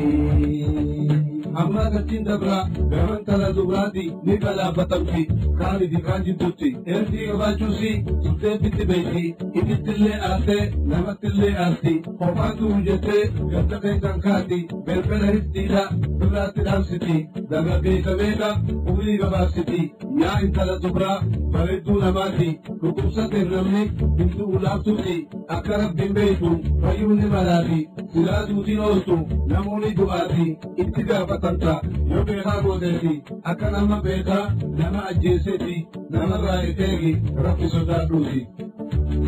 amma agartiin dabraa gaban tala dubraati ni qalaafatamti kaan idikaa jidduutti eertii qabaachuusi subtee bitti beeyti inittillee aartee namattillee aarti qofaatu hujjettee gartaqee kan kaati beelkana hiddiidha birraatti dhaabsiti dagageeysameedha umrii gabaabsiti yaa intala dubraa bareedduu namaati dhukkubsateef namni hin du'u laabtuuti akka rabbiin beeytu fayyuun ni malaati silaa duutiin ooltu namoonni du'aati itti gaafata ಕರ್ತ ಯೋಗಿನಾಗುವುದರಲ್ಲಿ ಅಕ್ಕನಮ್ಮ ಬೇಟ ನಮ ಅಜ್ಜೆ ಸೆತಿ ನಮ ಬಾರಿಕೆಯಾಗಿ ರಕ್ಷಿಸುತ್ತಾಡುವಿ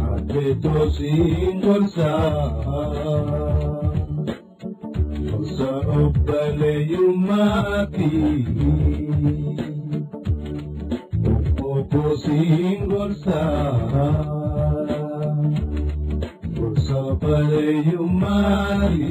ಅಜ್ಜೆ ತೋಸಿ ದೊಲ್ಸ ಹೊಸ ಒಬ್ಬಲೆಯು ಮಾತಿ ಕೋಸಿ ಗೊಲ್ಸ ಹೊಸ ಬಲೆಯು ಮಾರಿ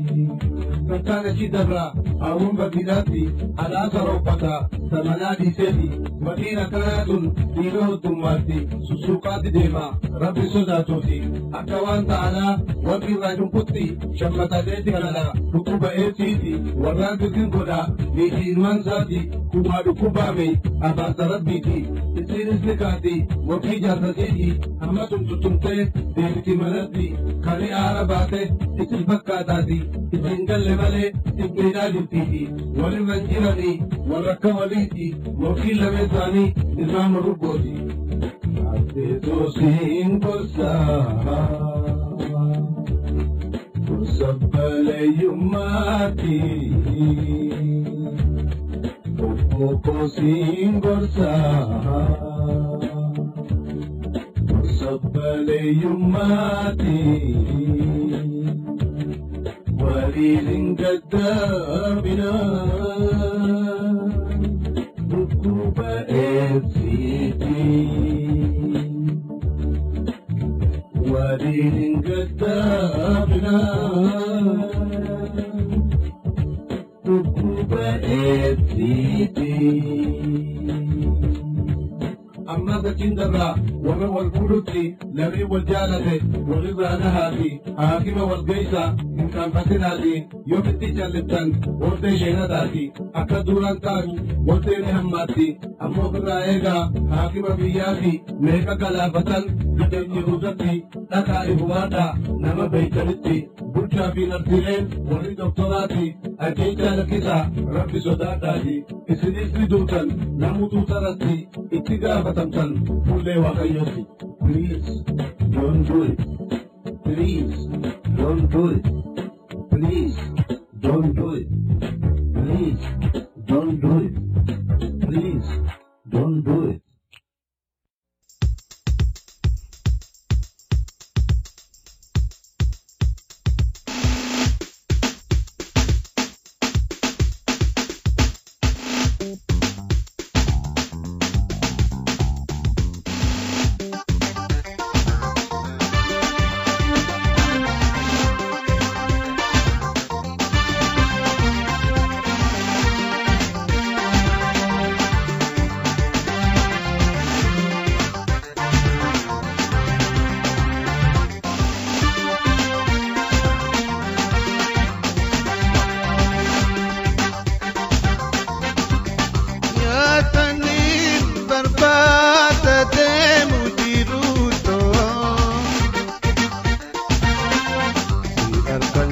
Natanga Chidabra, Awumba Dinati, Anata Ropata, Tamanadi Sebi, Matina Kanatun, Dino Tumwati, Susukati Dema, Rabbi Sodatuti, Akawanta Ana, Waki Rajuputi, Shamata Deti Anana, Kukuba Etiti, Warandu Kingoda, Niji Nwanzati, Kumadu Kubame, Abata Rabbiti, Tisiri Sikati, Waki Jazatiti, Amatum Tutumte, Deviti Manati, Kali Arabate, Itilbakatati, Itingal كالي آرباتي إسل فكاتاتي إسل قل ملي إبنا جبتيتي ولمن جرني وركا وليتي وكي لميزاني نظام ربوتي Addeetosiin gorsaa gorsa baleeyyummaati. Obbokosiin gorsaa gorsa baleeyyummaati. Waliin وليل جذابنا ركوب اف سي دي وليل جذابنا ركوب اف سي دي أما تجندرا ومن والبلوتي لمن والجالة وغزانهاتي حاكم والقيسة إن كان فتناتي يفتي جلبتن ورد شهنتاتي أكا دوران تاج ورد نهماتي أمو برائيغا حاكم بياتي ميكا كلافتن لدن يهوزتي تكا إبواتا نما بيتنتي برشا في نرتلين ورد دكتوراتي أجيتا لكتا ربي صداتاتي إسنسي دوتن نمو دوترتي اتقافتن taratti itti gaafatamtan fuullee. Please don't do it. Please don't do it. Please don't do it. Please don't do it. Please don't do it.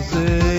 fazer.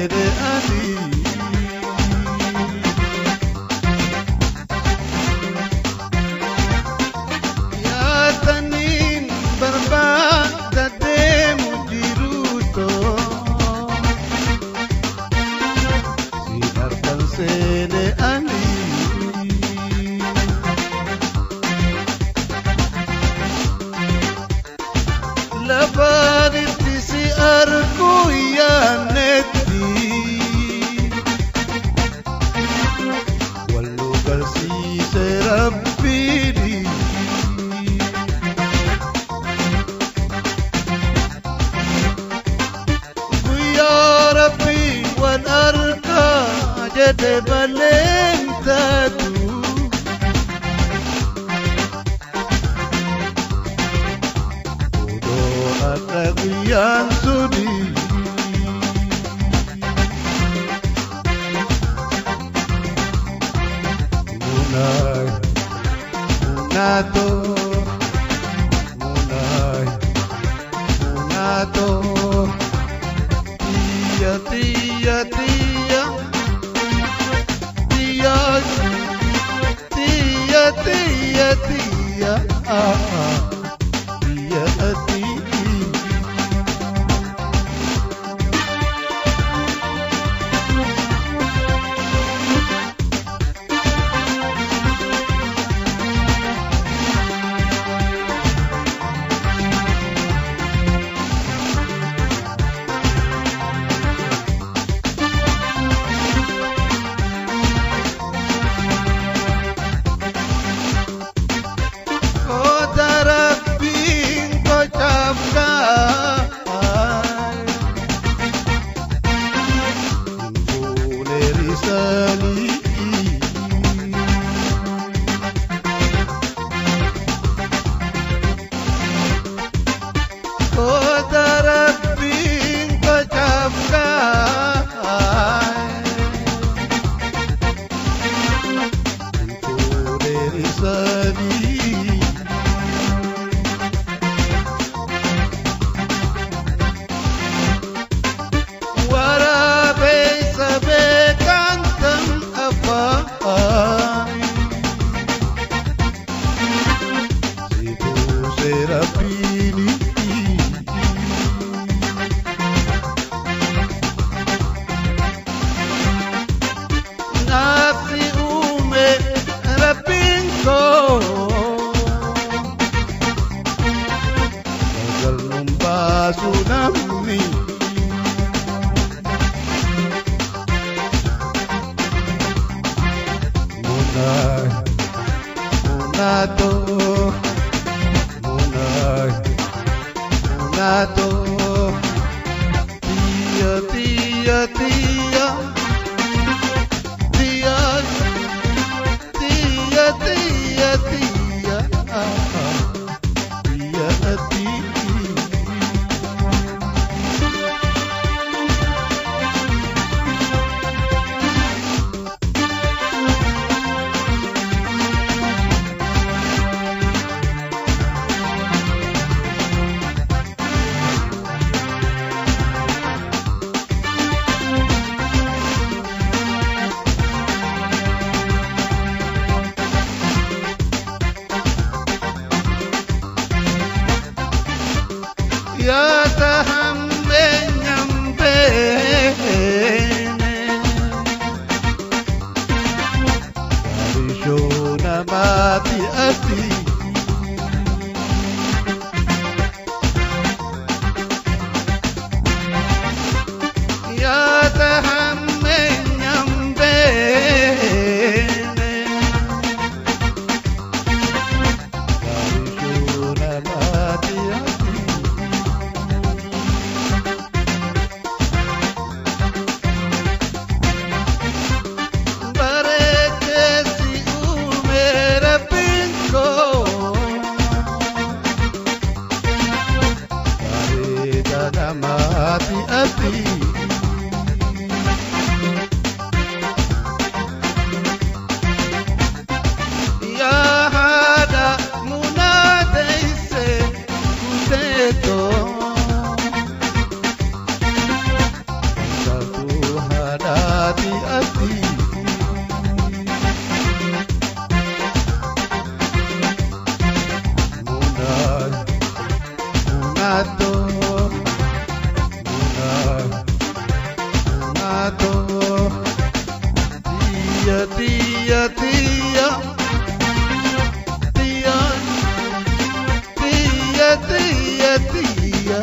Tia, tia,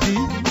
tia,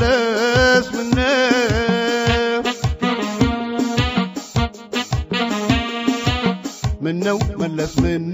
والناس. والناس منو ملس منو